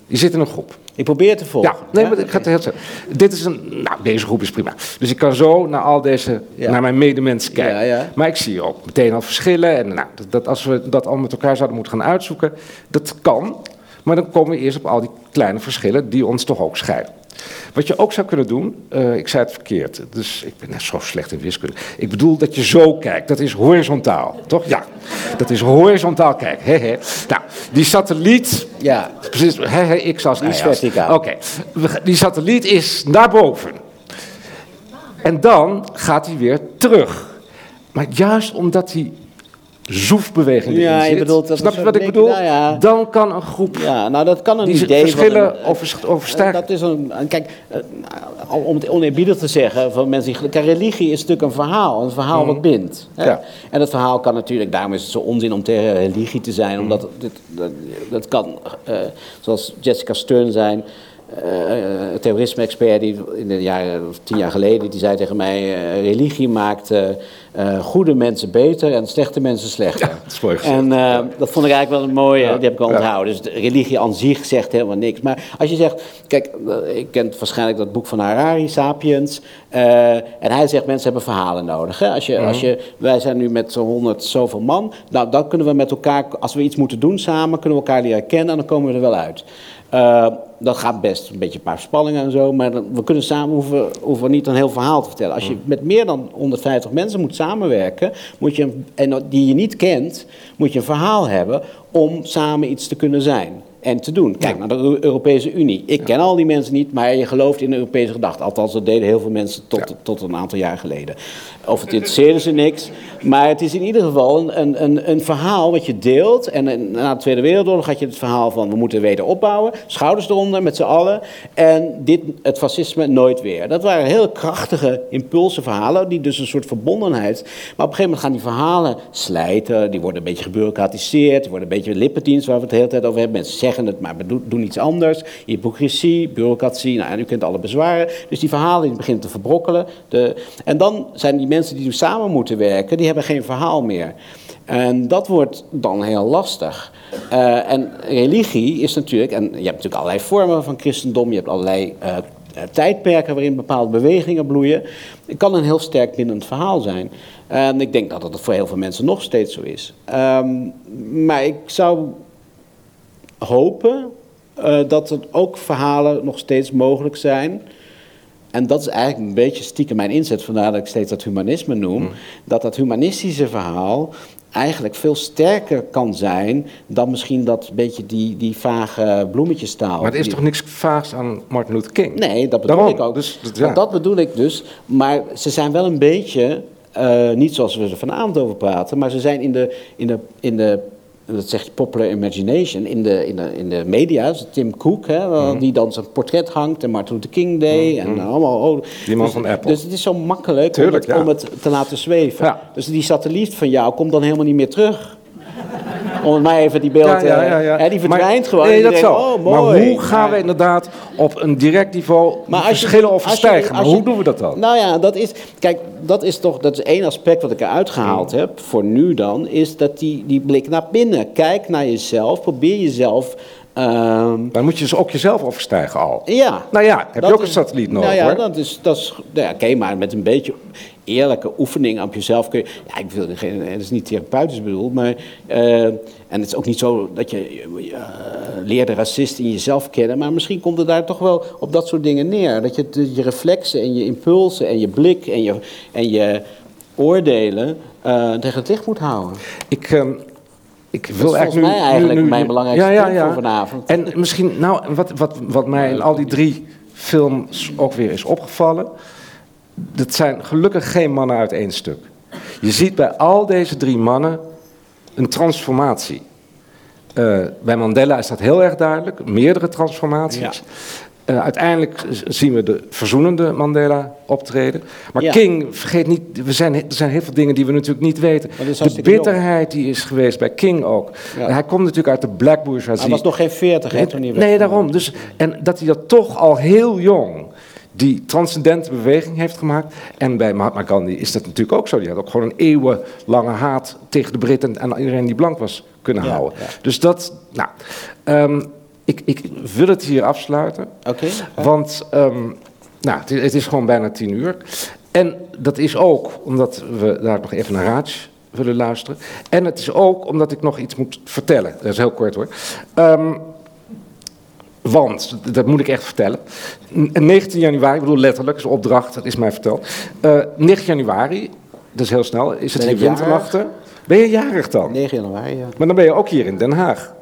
je zit in een groep. Ik probeer te volgen. Ja, nee, maar ik ga het heel zeggen. Dit is een, nou, deze groep is prima. Dus ik kan zo naar al deze, ja. naar mijn medemensen kijken. Ja, ja. Maar ik zie ook meteen al verschillen. En nou, dat, dat als we dat al met elkaar zouden moeten gaan uitzoeken, dat kan. Maar dan komen we eerst op al die kleine verschillen die ons toch ook scheiden. Wat je ook zou kunnen doen, uh, ik zei het verkeerd, dus ik ben net zo slecht in wiskunde. Ik bedoel dat je zo kijkt, dat is horizontaal, toch? Ja, dat is horizontaal kijken. He, he. Nou, die satelliet, ja. precies, he, x als Die is verticaal. Oké, okay. die satelliet is naar boven. En dan gaat hij weer terug. Maar juist omdat hij zoefbeweging ja, je bedoelt dat snap je wat ik bedoel? Nou ja. Dan kan een groep ja, nou dat kan een die idee verschillen van een, over, overstijgen. Dat is een, kijk, om het oneerbiedig te zeggen, van mensen die, kijk, religie is natuurlijk een verhaal, een verhaal mm. wat bindt. Hè? Ja. En dat verhaal kan natuurlijk, daarom is het zo onzin om tegen religie te zijn, omdat mm. dit, dat, dat kan, uh, zoals Jessica Stern zijn, uh, een terrorisme-expert die in de jaren, tien jaar geleden, die zei tegen mij: uh, religie maakt uh, goede mensen beter en slechte mensen slechter. Ja, dat is mooi en dat vond ik eigenlijk wel een mooie, ja. die heb ik al onthouden. Dus religie aan zich zegt helemaal niks. Maar als je zegt, kijk, ik ken waarschijnlijk dat boek van Harari, Sapiens. en hij zegt: mensen hebben verhalen nodig. Hè? Als je, Mhm. als je, wij zijn nu met zo'n honderd zoveel man. Nou, dan kunnen we met elkaar, als we iets moeten doen samen, kunnen we elkaar leren kennen en dan komen we er wel uit. Uh, dat gaat best, een beetje een paar spanningen en zo, maar we kunnen samen hoeven, hoeven niet een heel verhaal te vertellen. Als je met meer dan 150 mensen moet samenwerken, moet je, en die je niet kent, moet je een verhaal hebben om samen iets te kunnen zijn. En te doen. Kijk naar de Eu- Europese Unie. Ik ken al die mensen niet, maar je gelooft in de Europese gedachte. Althans, dat deden heel veel mensen tot, tot een aantal jaar geleden. Of het interesseerde ze niks. Maar het is in ieder geval een, een, een, een verhaal wat je deelt. En, en na de Tweede Wereldoorlog had je het verhaal van we moeten weder opbouwen. Schouders eronder met z'n allen. En dit, het fascisme nooit weer. Dat waren heel krachtige impulsen verhalen. Die dus een soort verbondenheid. Maar op een gegeven moment gaan die verhalen slijten. Die worden een beetje gebureaucratiseerd. Die worden een beetje lippendienst waar we het de hele tijd over hebben. Mensen zeggen het, maar doen iets anders. Hypocrisie, bureaucratie. Nou, en u kent alle bezwaren. Dus die verhalen beginnen te verbrokkelen. De, en dan zijn die mensen die nu samen moeten werken, die hebben geen verhaal meer. En dat wordt dan heel lastig. Eh, en religie is natuurlijk, en je hebt natuurlijk allerlei vormen van christendom, je hebt allerlei eh, eh, tijdperken waarin bepaalde bewegingen bloeien. Het kan een heel sterk bindend verhaal zijn. En ik denk dat dat voor heel veel mensen nog steeds zo is. Ehm, maar ik zou hopen eh, dat er ook verhalen nog steeds mogelijk zijn. En dat is eigenlijk een beetje stiekem mijn inzet, vandaar dat ik steeds dat humanisme noem. Dat dat humanistische verhaal eigenlijk veel sterker kan zijn dan misschien dat beetje die, die vage bloemetjestaal. Maar er is toch niks vaags aan Martin Luther King? Nee, dat bedoel Daarom. ik ook. Dus, ja. Dat bedoel ik dus. Maar ze zijn wel een beetje, eh, niet zoals we er vanavond over praten, maar ze zijn in de, in de, in de dat zegt popular imagination, in de, in de, in de media, Tim Cook, hè, Mhm. die dan zijn portret hangt en Martin Luther King Day en allemaal. Oh, Die man dus, van Apple. Dus het is zo makkelijk Tuurlijk, om, het, ja. om het te laten zweven. Dus die satelliet van jou komt dan helemaal niet meer terug. Om het maar even die beeld te Ja. Hè, die verdwijnt Maar- gewoon. Nee, dat. Oh, mooi. maar hoe gaan we inderdaad op een direct niveau Maar als je- verschillen je- overstijgen? Maar als je- hoe doen we dat dan? Nou ja, dat is. Kijk, dat is toch. Dat is één aspect wat ik eruit gehaald Mm. heb. Voor nu dan. Is dat die, die blik naar binnen. Kijk naar jezelf. Probeer jezelf. ehm, Dan moet je dus ook jezelf overstijgen al. ja. Nou ja, heb Dat je ook een satelliet nodig Nou ja, hoor. dat is. Dat is nou ja, Oké, maar met een beetje eerlijke oefening op jezelf kun je. Ja, ik wil geen. Het is niet therapeutisch bedoeld, maar. eh, en het is ook niet zo dat je eh, leert de racist in jezelf kennen. Maar misschien komt het daar toch wel op dat soort dingen neer. Dat je je reflexen en je impulsen en je blik en je, en je oordelen eh, tegen het licht moet houden. Ik, ehm, ik Dat wil is volgens eigenlijk nu, mij eigenlijk nu- nu- mijn belangrijkste punt voor vanavond. En misschien, nou, wat, wat, wat mij in al die drie films ook weer is opgevallen. Dat zijn gelukkig geen mannen uit één stuk. Je ziet bij al deze drie mannen een transformatie. Eh, bij Mandela is dat heel erg duidelijk, meerdere transformaties. Eh, uiteindelijk zien we de verzoenende Mandela optreden. Maar Ja. King, vergeet niet, we zijn, er zijn heel veel dingen die we natuurlijk niet weten. De bitterheid die is geweest bij King ook. Ja. Hij komt natuurlijk uit de black bourgeoisie. Hij was nog geen 40 hè, toen hij Nee, daarom. Dus, en dat hij dat toch al heel jong die transcendente beweging heeft gemaakt. En bij Mahatma Gandhi is dat natuurlijk ook zo. Die had ook gewoon een eeuwenlange haat tegen de Britten en iedereen die blank was kunnen Ja, houden. ja. Dus dat, nou, ehm, ik, ik wil het hier afsluiten. Oké. Want ehm, nou, het, is- het is gewoon bijna tien uur. En dat is ook omdat we daar nog even naar Raj willen luisteren. En het is ook omdat ik nog iets moet vertellen. Dat is heel kort hoor. Ehm, want, dat moet ik echt vertellen. N- 19 januari, ik bedoel letterlijk, is een opdracht, dat is mij verteld. Eh 9 januari, dat is heel snel, is het Ben hier winternachten. Ben je jarig dan? 9 januari, ja. Maar dan ben je ook hier in Den Haag.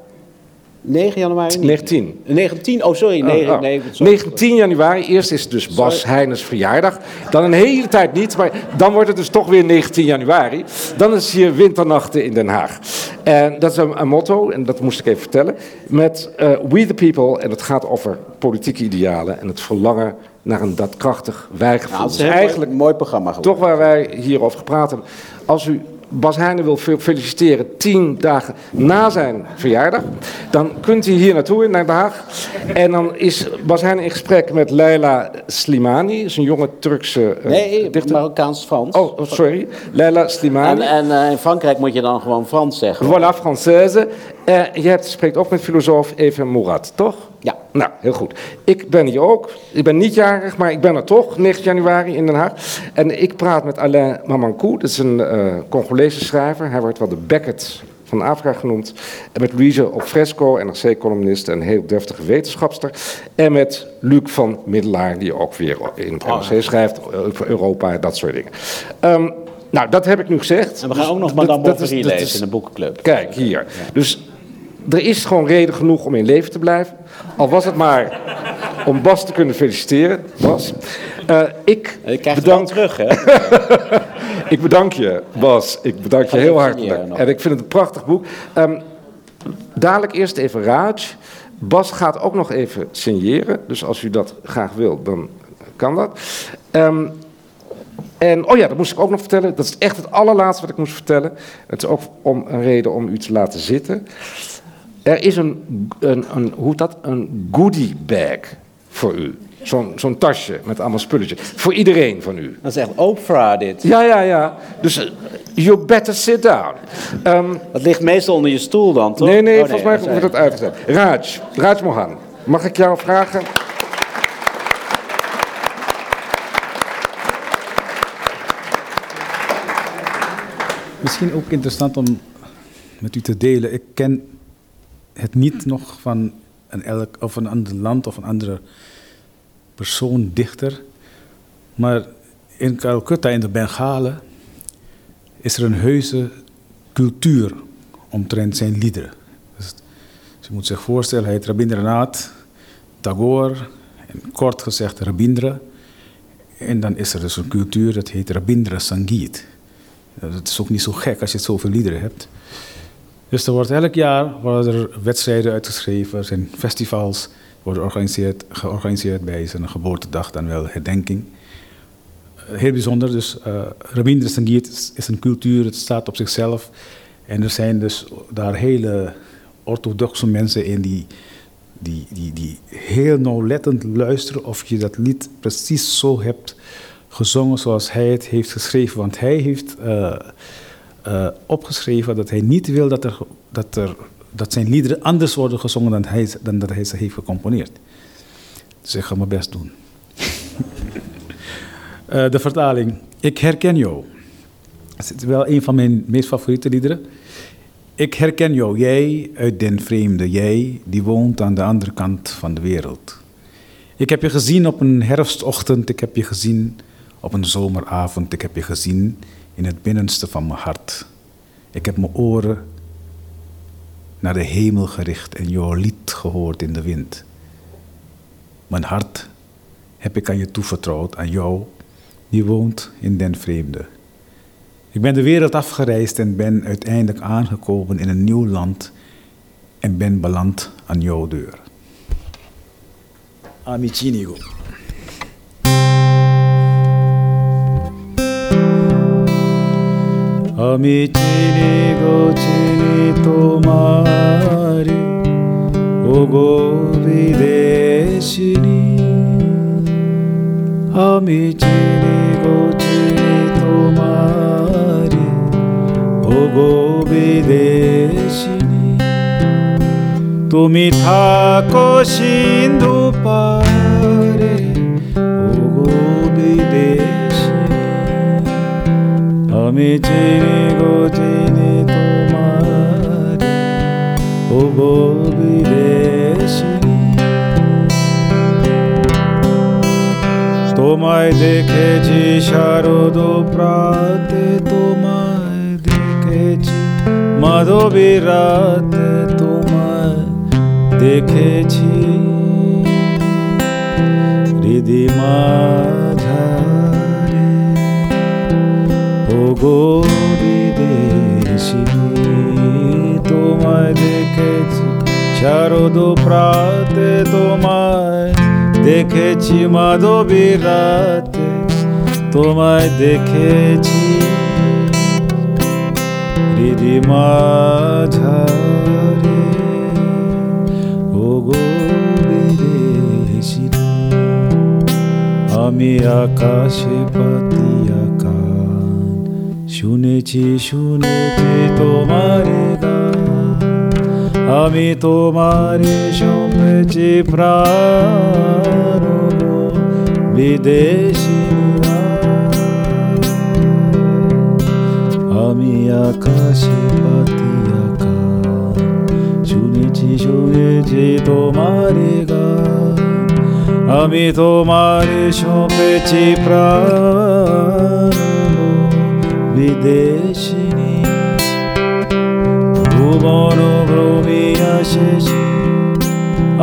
9 januari? niet. 19. 19, oh sorry, Oh, 9, oh. nee, sorry. 19 januari, eerst is het dus Bas Sorry. Verjaardag. Dan een hele tijd niet, maar dan wordt het dus toch weer 19 januari. Dan is hier winternachten in Den Haag. En dat is een, een motto, en dat moest ik even vertellen. Met eh, We the People, en het gaat over politieke idealen en het verlangen naar een daadkrachtig wijgevoel. Nou, het is Dus een eigenlijk mooi, mooi programma geworden. toch waar wij hierover gepraat hebben. Als u Bas Heijnen wil fe- feliciteren tien dagen na zijn verjaardag, dan kunt u hier naartoe in Den Haag. En dan is Bas Heijnen in gesprek met Leila Slimani, is een jonge Turkse eh, Nee, dichter. Marokkaans-Frans. Oh, oh, sorry. Leila Slimani. en eh, in Frankrijk moet je dan gewoon Frans zeggen. Voilà, Française. Eh, je hebt, spreekt ook met filosoof Even Mourad, toch? Ja. Nou, heel goed. Ik ben hier ook. Ik ben niet jarig, maar ik ben er toch, 9 januari in Den Haag. En ik praat met Alain Mamankou, dat is een eh Congolese schrijver. Hij wordt wel de Beckett van Afrika genoemd. En met Louise Opfresco, NRC-columnist en heel deftige wetenschapster. En met Luc van Middelaar, die ook weer in het NRC schrijft, over Europa, dat soort dingen. Ehm, nou, dat heb ik nu gezegd. En we gaan Dus ook nog Madame Bovary lezen is- in de boekenclub. Kijk, hier. Dus er is gewoon reden genoeg om in leven te blijven. Al was het maar om Bas te kunnen feliciteren. Bas. Uh, ik Je krijgt bedank... terug, hè? ik bedank je, Bas. Ik bedank je heel hartelijk. nog. En ik vind het een prachtig boek. Ehm, dadelijk eerst even Raj. Bas gaat ook nog even signeren. Dus als u dat graag wil, dan kan dat. Ehm, en, oh ja, dat moest ik ook nog vertellen. Dat is echt het allerlaatste wat ik moest vertellen. Het is ook om een reden om u te laten zitten. Er is een, een, een hoe heet dat? Een goodie bag voor u. Zo'n zo'n tasje met allemaal spulletjes. Voor iedereen van u. Dat is echt Oprah dit. Ja, ja, ja. Dus eh, you better sit down. Ehm, Dat ligt meestal onder je stoel dan, toch? nee, nee, Oh, volgens mij dat wordt het uitgezet. Raj, Raj Mohan, mag ik jou vragen? Misschien ook interessant om met u te delen. Ik ken het niet nog van een, elk, of een ander land of een andere persoon, dichter. Maar in Calcutta, in de Bengalen, is er een heuse cultuur omtrent zijn liederen. Dus, je moet zich voorstellen, hij heet Rabindranath Tagore, en kort gezegd Rabindra. En dan is er dus een cultuur, dat heet Rabindra Sangeet. Dat is ook niet zo gek als je zoveel liederen hebt. Dus er wordt elk jaar worden er wedstrijden uitgeschreven, er zijn festivals worden georganiseerd, georganiseerd bij zijn geboortedag, dan wel herdenking. Eh, Heel bijzonder, dus uh, is een cultuur, het staat op zichzelf. En er zijn dus daar hele orthodoxe mensen in die, die, die, die heel nauwlettend luisteren of je dat lied precies zo hebt gezongen zoals hij het heeft geschreven. Want hij heeft eh, eh, opgeschreven dat hij niet wil dat, er, dat, er, dat zijn liederen anders worden gezongen dan, hij, dan dat hij ze heeft gecomponeerd. Dus ik ga mijn best doen. Eh, de vertaling. Ik herken jou. Het is wel een van mijn meest favoriete liederen. Ik herken jou, jij uit den vreemde, jij die woont aan de andere kant van de wereld. Ik heb je gezien op een herfstochtend, ik heb je gezien op een zomeravond, ik heb je gezien in het binnenste van mijn hart. Ik heb mijn oren naar de hemel gericht en jouw lied gehoord in de wind. Mijn hart heb ik aan je toevertrouwd, aan jou, die woont in den vreemde. Ik ben de wereld afgereisd en ben uiteindelijk aangekomen in een nieuw land en ben beland aan jouw deur. আমি চিনি গো, চিনি তোমার। ও গো বিদেশিনী। আমি চিনি গো, চিনি তোমার। ও গো বিদেশিনী। তুমি থাকো সিন্ধু পারে। আমি চিনি গো চিনি তোমার। ওগো বিদেশিনী। তোমায় দেখেছি, শারদ প্রাতে তোমায় দেখেছি। মাধবী রাতে তোমায় দেখেছি। হৃদি বিদেশিনী তোমায় দেখেছি, শারদ প্রাতে তোমায় দেখেছি, মাধবী রাতে তোমায় দেখেছি। হৃদি মাঝারে, ও গো বিদেশিনী আমি আকাশে কান শুনেছি শুনেছি তোমার আমি তোমার শুনেছি প্রাণ বিদেশি আমি আকাশে কান শুনেছি শুনেছি তোমারে গান। আমি তোমার শুনেছি প্রাণ বিদেশিনী ও ভুবন ভ্রমি শেষে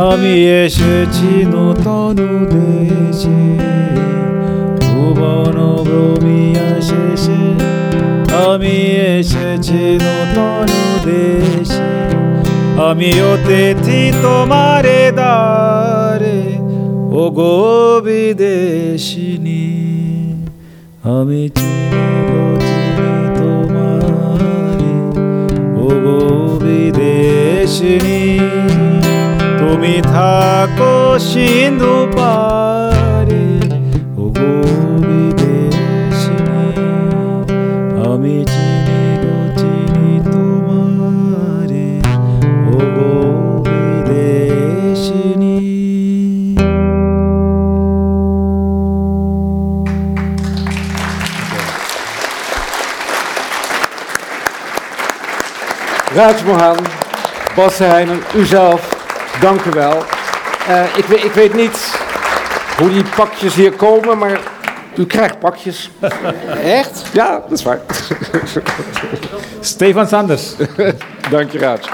আমি এসেছি নূতন দেশে, ভুবন ভ্রমি শেষে আমি এসেছি নূতন দেশে, আমি অতিথি তোমারে দারে ও গো বিদেশিনী, আমি চিনি বিদেশিনী তুমি থাকো সিন্ধু পারে। Raad Mohan, Bas Heijnen, u zelf, dank u wel. Eh, ik, weet, ik weet niet hoe die pakjes hier komen, maar u krijgt pakjes. Echt? Ja, dat is waar. Stefan Sanders. dank je, Raad.